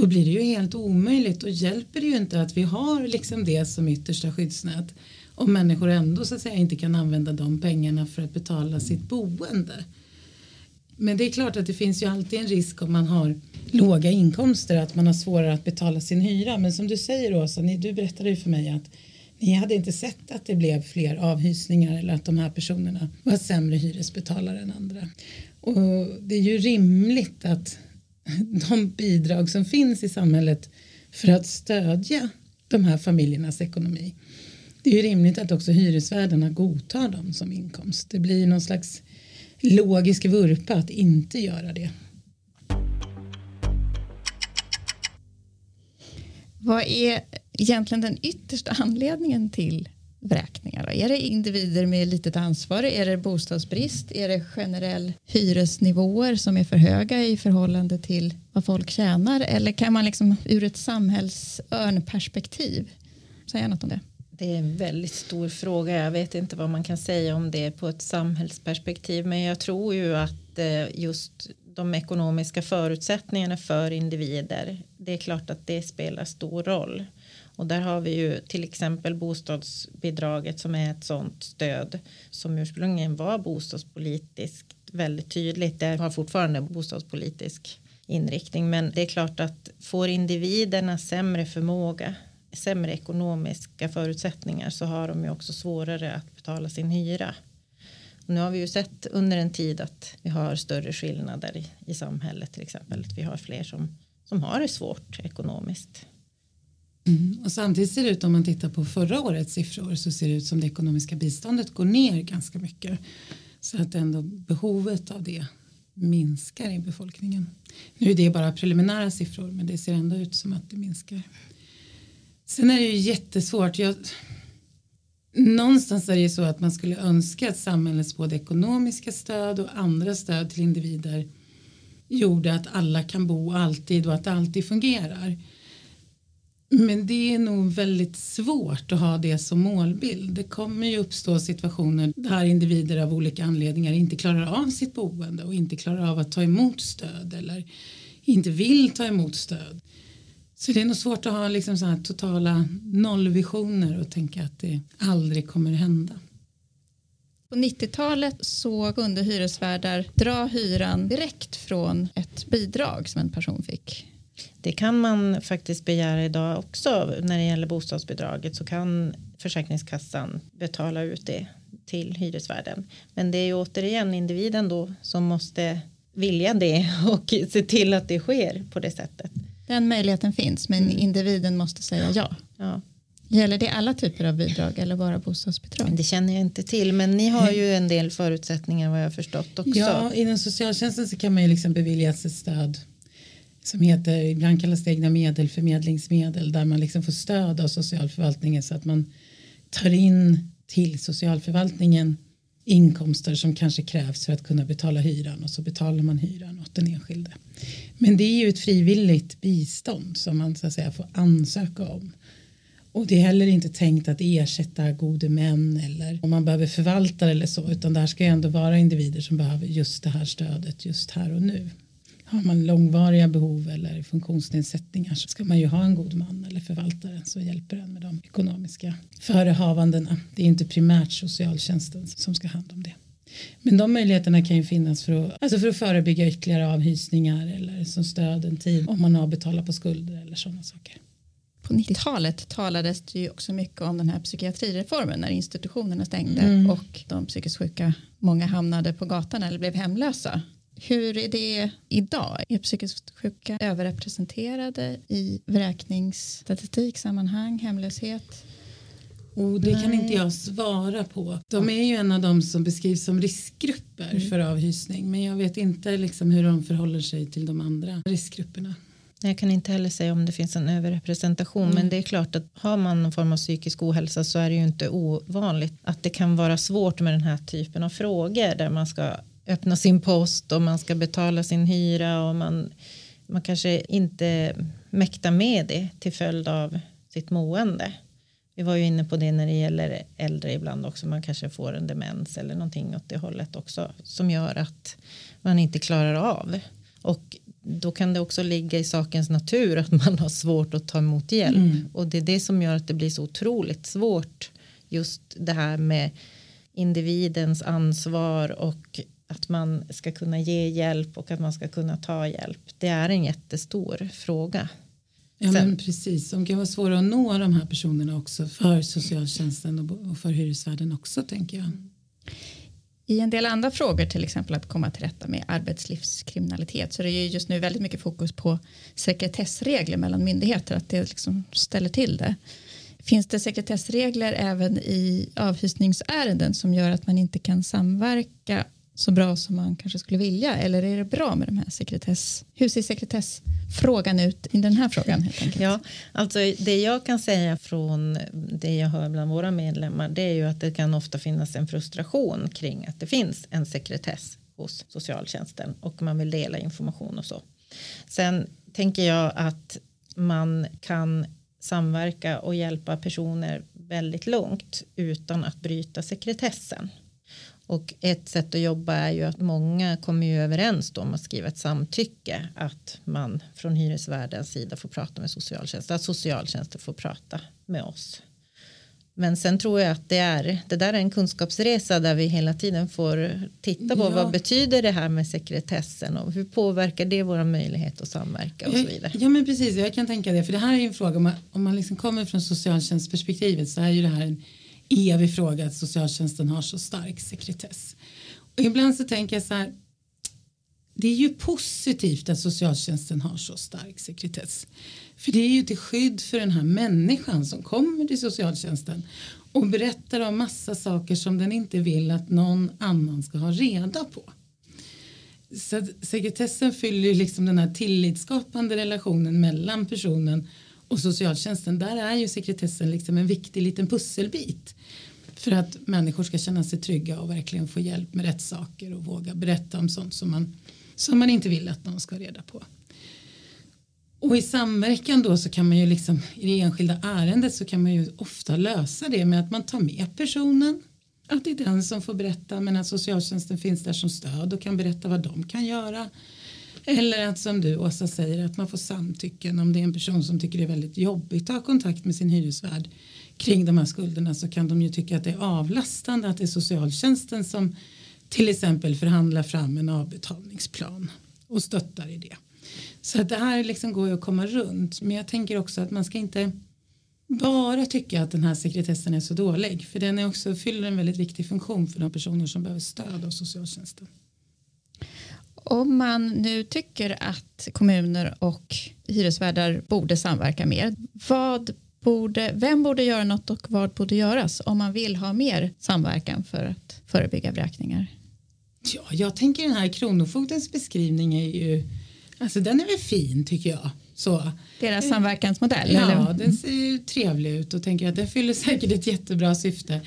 då blir det ju helt omöjligt och hjälper det ju inte att vi har liksom det som yttersta skyddsnät om människor ändå så att säga inte kan använda de pengarna för att betala sitt boende. Men det är klart att det finns ju alltid en risk om man har låga inkomster att man har svårare att betala sin hyra. Men som du säger Åsa, ni, du berättade ju för mig att ni hade inte sett att det blev fler avhysningar eller att de här personerna var sämre hyresbetalare än andra. Och det är ju rimligt att de bidrag som finns i samhället för att stödja de här familjernas ekonomi. Det är ju rimligt att också hyresvärdarna godtar dem som inkomst. Det blir någon slags logisk vurpa att inte göra det. Vad är egentligen den yttersta anledningen till vräkningar? Är det individer med litet ansvar? Är det bostadsbrist? Är det generell hyresnivåer som är för höga i förhållande till vad folk tjänar? Eller kan man liksom ur ett samhällsörnperspektiv säga något om det? Det är en väldigt stor fråga. Jag vet inte vad man kan säga om det på ett samhällsperspektiv. Men jag tror ju att eh, just de ekonomiska förutsättningarna för individer. Det är klart att det spelar stor roll. Och där har vi ju till exempel bostadsbidraget som är ett sådant stöd som ursprungligen var bostadspolitiskt väldigt tydligt. Det har fortfarande bostadspolitisk inriktning men det är klart att får individerna sämre förmåga sämre ekonomiska förutsättningar så har de ju också svårare att betala sin hyra. Och nu har vi ju sett under en tid att vi har större skillnader i, i samhället till exempel. Att vi har fler som, som har det svårt ekonomiskt. Mm. Och samtidigt ser det ut om man tittar på förra årets siffror så ser det ut som det ekonomiska biståndet går ner ganska mycket. Så att ändå behovet av det minskar i befolkningen. Nu är det bara preliminära siffror men det ser ändå ut som att det minskar. Sen är det ju jättesvårt. Jag, någonstans är det ju så att man skulle önska att samhällets både ekonomiska stöd och andra stöd till individer gjorde att alla kan bo alltid och att det alltid fungerar. Men det är nog väldigt svårt att ha det som målbild. Det kommer ju uppstå situationer där individer av olika anledningar inte klarar av sitt boende och inte klarar av att ta emot stöd eller inte vill ta emot stöd. Så det är nog svårt att ha liksom så här totala nollvisioner och tänka att det aldrig kommer hända. På 90-talet så kunde hyresvärdar dra hyran direkt från ett bidrag som en person fick. Det kan man faktiskt begära idag också när det gäller bostadsbidraget så kan Försäkringskassan betala ut det till hyresvärden. Men det är ju återigen individen då som måste vilja det och se till att det sker på det sättet. Den möjligheten finns men mm. individen måste säga ja. ja. Gäller det alla typer av bidrag eller bara bostadsbidrag? Det känner jag inte till men ni har ju en del förutsättningar vad jag förstått också. Ja, inom socialtjänsten så kan man ju liksom beviljas ett stöd som heter, ibland kallas det egna medel, förmedlingsmedel där man liksom får stöd av socialförvaltningen så att man tar in till socialförvaltningen inkomster som kanske krävs för att kunna betala hyran och så betalar man hyran åt den enskilde. Men det är ju ett frivilligt bistånd som man så att säga får ansöka om. Och det är heller inte tänkt att ersätta gode män eller om man behöver förvaltare eller så utan det här ska ju ändå vara individer som behöver just det här stödet just här och nu. Har man långvariga behov eller funktionsnedsättningar så ska man ju ha en god man eller förvaltare som hjälper en med de ekonomiska förehavandena. Det är inte primärt socialtjänsten som ska hand om det. Men de möjligheterna kan ju finnas för att, alltså för att förebygga ytterligare avhysningar eller som stöd en tid om man har betalat på skulder eller sådana saker. På 90-talet talades det ju också mycket om den här psykiatrireformen när institutionerna stängde mm. och de psykiskt sjuka många hamnade på gatan eller blev hemlösa. Hur är det idag? Är psykiskt sjuka överrepresenterade i vräkningsstatistiksammanhang, hemlöshet? Oh, det Nej. kan inte jag svara på. De är ju en av de som beskrivs som riskgrupper mm. för avhysning men jag vet inte liksom hur de förhåller sig till de andra riskgrupperna. Jag kan inte heller säga om det finns en överrepresentation mm. men det är klart att har man någon form av psykisk ohälsa så är det ju inte ovanligt att det kan vara svårt med den här typen av frågor där man ska öppna sin post och man ska betala sin hyra och man, man kanske inte mäktar med det till följd av sitt mående. Vi var ju inne på det när det gäller äldre ibland också. Man kanske får en demens eller någonting åt det hållet också som gör att man inte klarar av. Och då kan det också ligga i sakens natur att man har svårt att ta emot hjälp. Mm. Och det är det som gör att det blir så otroligt svårt. Just det här med individens ansvar och att man ska kunna ge hjälp och att man ska kunna ta hjälp. Det är en jättestor fråga. Ja men precis, de kan vara svåra att nå de här personerna också för socialtjänsten och för hyresvärden också tänker jag. I en del andra frågor, till exempel att komma till rätta med arbetslivskriminalitet, så det är just nu väldigt mycket fokus på sekretessregler mellan myndigheter, att det liksom ställer till det. Finns det sekretessregler även i avhysningsärenden som gör att man inte kan samverka så bra som man kanske skulle vilja? Eller är det bra med de här sekretess? Hur ser sekretessfrågan ut i den här frågan? Helt enkelt? Ja, alltså det jag kan säga från det jag hör bland våra medlemmar det är ju att det kan ofta finnas en frustration kring att det finns en sekretess hos socialtjänsten och man vill dela information och så. Sen tänker jag att man kan samverka och hjälpa personer väldigt långt utan att bryta sekretessen. Och ett sätt att jobba är ju att många kommer ju överens om att skriva ett samtycke att man från hyresvärdens sida får prata med socialtjänsten, att socialtjänsten får prata med oss. Men sen tror jag att det är det där är en kunskapsresa där vi hela tiden får titta på ja. vad betyder det här med sekretessen och hur påverkar det våra möjlighet att samverka och så vidare. Ja men precis, jag kan tänka det för det här är en fråga om man, om man liksom kommer från socialtjänstperspektivet så är ju det här en evig fråga att socialtjänsten har så stark sekretess. Och ibland så tänker jag så här det är ju positivt att socialtjänsten har så stark sekretess. För det är ju till skydd för den här människan som kommer till socialtjänsten och berättar om massa saker som den inte vill att någon annan ska ha reda på. Så sekretessen fyller ju liksom den här tillitsskapande relationen mellan personen och socialtjänsten. Där är ju sekretessen liksom en viktig liten pusselbit för att människor ska känna sig trygga och verkligen få hjälp med rätt saker och våga berätta om sånt som man, som man inte vill att någon ska ha reda på. Och i samverkan då så kan man ju liksom i det enskilda ärendet så kan man ju ofta lösa det med att man tar med personen. Att det är den som får berätta men att socialtjänsten finns där som stöd och kan berätta vad de kan göra. Eller att som du Åsa säger att man får samtycken om det är en person som tycker det är väldigt jobbigt att ha kontakt med sin hyresvärd kring de här skulderna så kan de ju tycka att det är avlastande att det är socialtjänsten som till exempel förhandlar fram en avbetalningsplan och stöttar i det. Så att det här liksom går ju att komma runt. Men jag tänker också att man ska inte bara tycka att den här sekretessen är så dålig. För den är också, fyller en väldigt viktig funktion för de personer som behöver stöd av socialtjänsten. Om man nu tycker att kommuner och hyresvärdar borde samverka mer, vad borde, vem borde göra något och vad borde göras om man vill ha mer samverkan för att förebygga vräkningar? Ja, jag tänker den här kronofogdens beskrivning är ju Alltså den är väl fin tycker jag. Så. Deras samverkansmodell? Ja, eller? den ser ju trevlig ut och tänker att den fyller säkert ett jättebra syfte.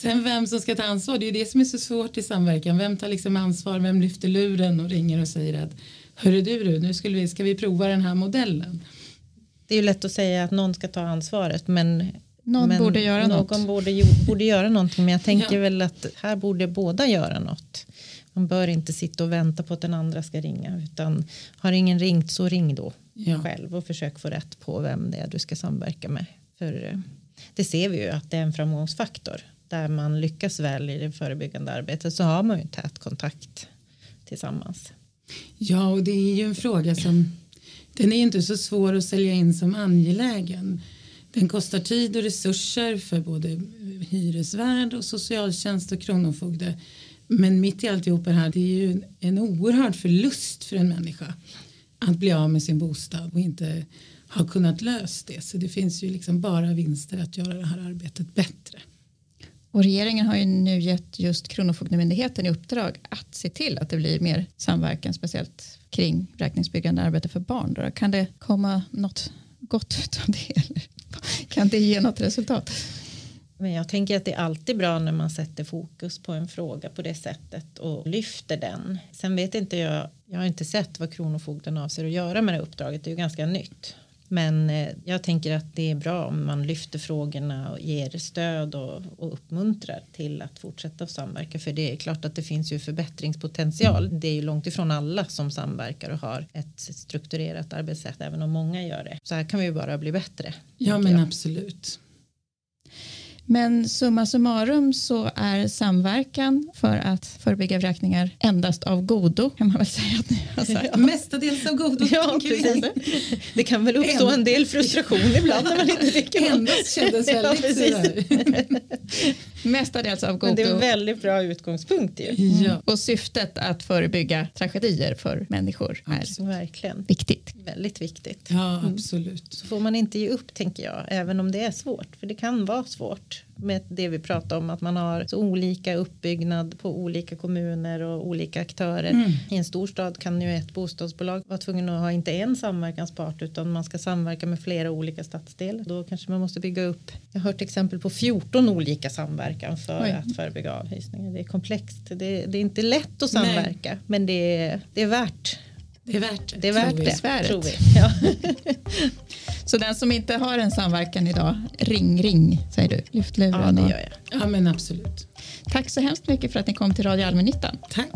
Sen vem som ska ta ansvar, det är det som är så svårt i samverkan. Vem tar liksom ansvar, vem lyfter luren och ringer och säger att hörru du, du nu skulle vi, ska vi prova den här modellen. Det är ju lätt att säga att någon ska ta ansvaret men någon men borde göra någon något. Borde, borde göra någonting men jag tänker ja. väl att här borde båda göra något. Man bör inte sitta och vänta på att den andra ska ringa utan har ingen ringt så ring då ja. själv och försök få rätt på vem det är du ska samverka med. För eh, det ser vi ju att det är en framgångsfaktor där man lyckas väl i det förebyggande arbetet så har man ju tät kontakt tillsammans. Ja och det är ju en fråga som den är inte så svår att sälja in som angelägen. Den kostar tid och resurser för både hyresvärd och socialtjänst och kronofogde. Men mitt i alltihop det här det är ju en oerhörd förlust för en människa att bli av med sin bostad och inte ha kunnat lösa det. Så det finns ju liksom bara vinster att göra det här arbetet bättre. Och regeringen har ju nu gett just Kronofogdemyndigheten i uppdrag att se till att det blir mer samverkan, speciellt kring räkningsbyggande arbete för barn. Då kan det komma något gott av det? Eller kan det ge något resultat? Men jag tänker att det är alltid bra när man sätter fokus på en fråga på det sättet och lyfter den. Sen vet inte jag, jag har inte sett vad Kronofogden avser att göra med det uppdraget, det är ju ganska nytt. Men eh, jag tänker att det är bra om man lyfter frågorna och ger stöd och, och uppmuntrar till att fortsätta samverka. För det är klart att det finns ju förbättringspotential. Det är ju långt ifrån alla som samverkar och har ett strukturerat arbetssätt, även om många gör det. Så här kan vi ju bara bli bättre. Ja, men jag. absolut. Men summa summarum så är samverkan för att förebygga vräkningar endast av godo kan man väl säga att ni har sagt. Ja. Mestadels av godo. Ja, precis. Det kan väl uppstå en del frustration ibland när man inte tycker Endast kändes väldigt ja, Mestadels av godo. Men det är en väldigt bra utgångspunkt ju. Mm. Ja. Och syftet att förebygga tragedier för människor är absolut. Verkligen. viktigt. Väldigt viktigt. Ja, absolut. Mm. Så får man inte ge upp tänker jag, även om det är svårt. För det kan vara svårt. Med det vi pratar om att man har så olika uppbyggnad på olika kommuner och olika aktörer. Mm. I en stor stad kan ju ett bostadsbolag vara tvungen att ha inte en samverkanspart utan man ska samverka med flera olika stadsdelar. Då kanske man måste bygga upp. Jag har hört exempel på 14 olika samverkan för Oj. att förebygga avhysningar. Det är komplext. Det, det är inte lätt att samverka men det är, det är värt Det är värt det. det är värt det, Besväret. tror vi. Ja. Så den som inte har en samverkan idag, ring, ring, säger du. Lyft luren. ja, det och- gör jag. Ja, men absolut. Tack så hemskt mycket för att ni kom till Radio Allmännyttan. Tack.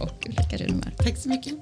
Och Ulrika Rudmar. Tack så mycket.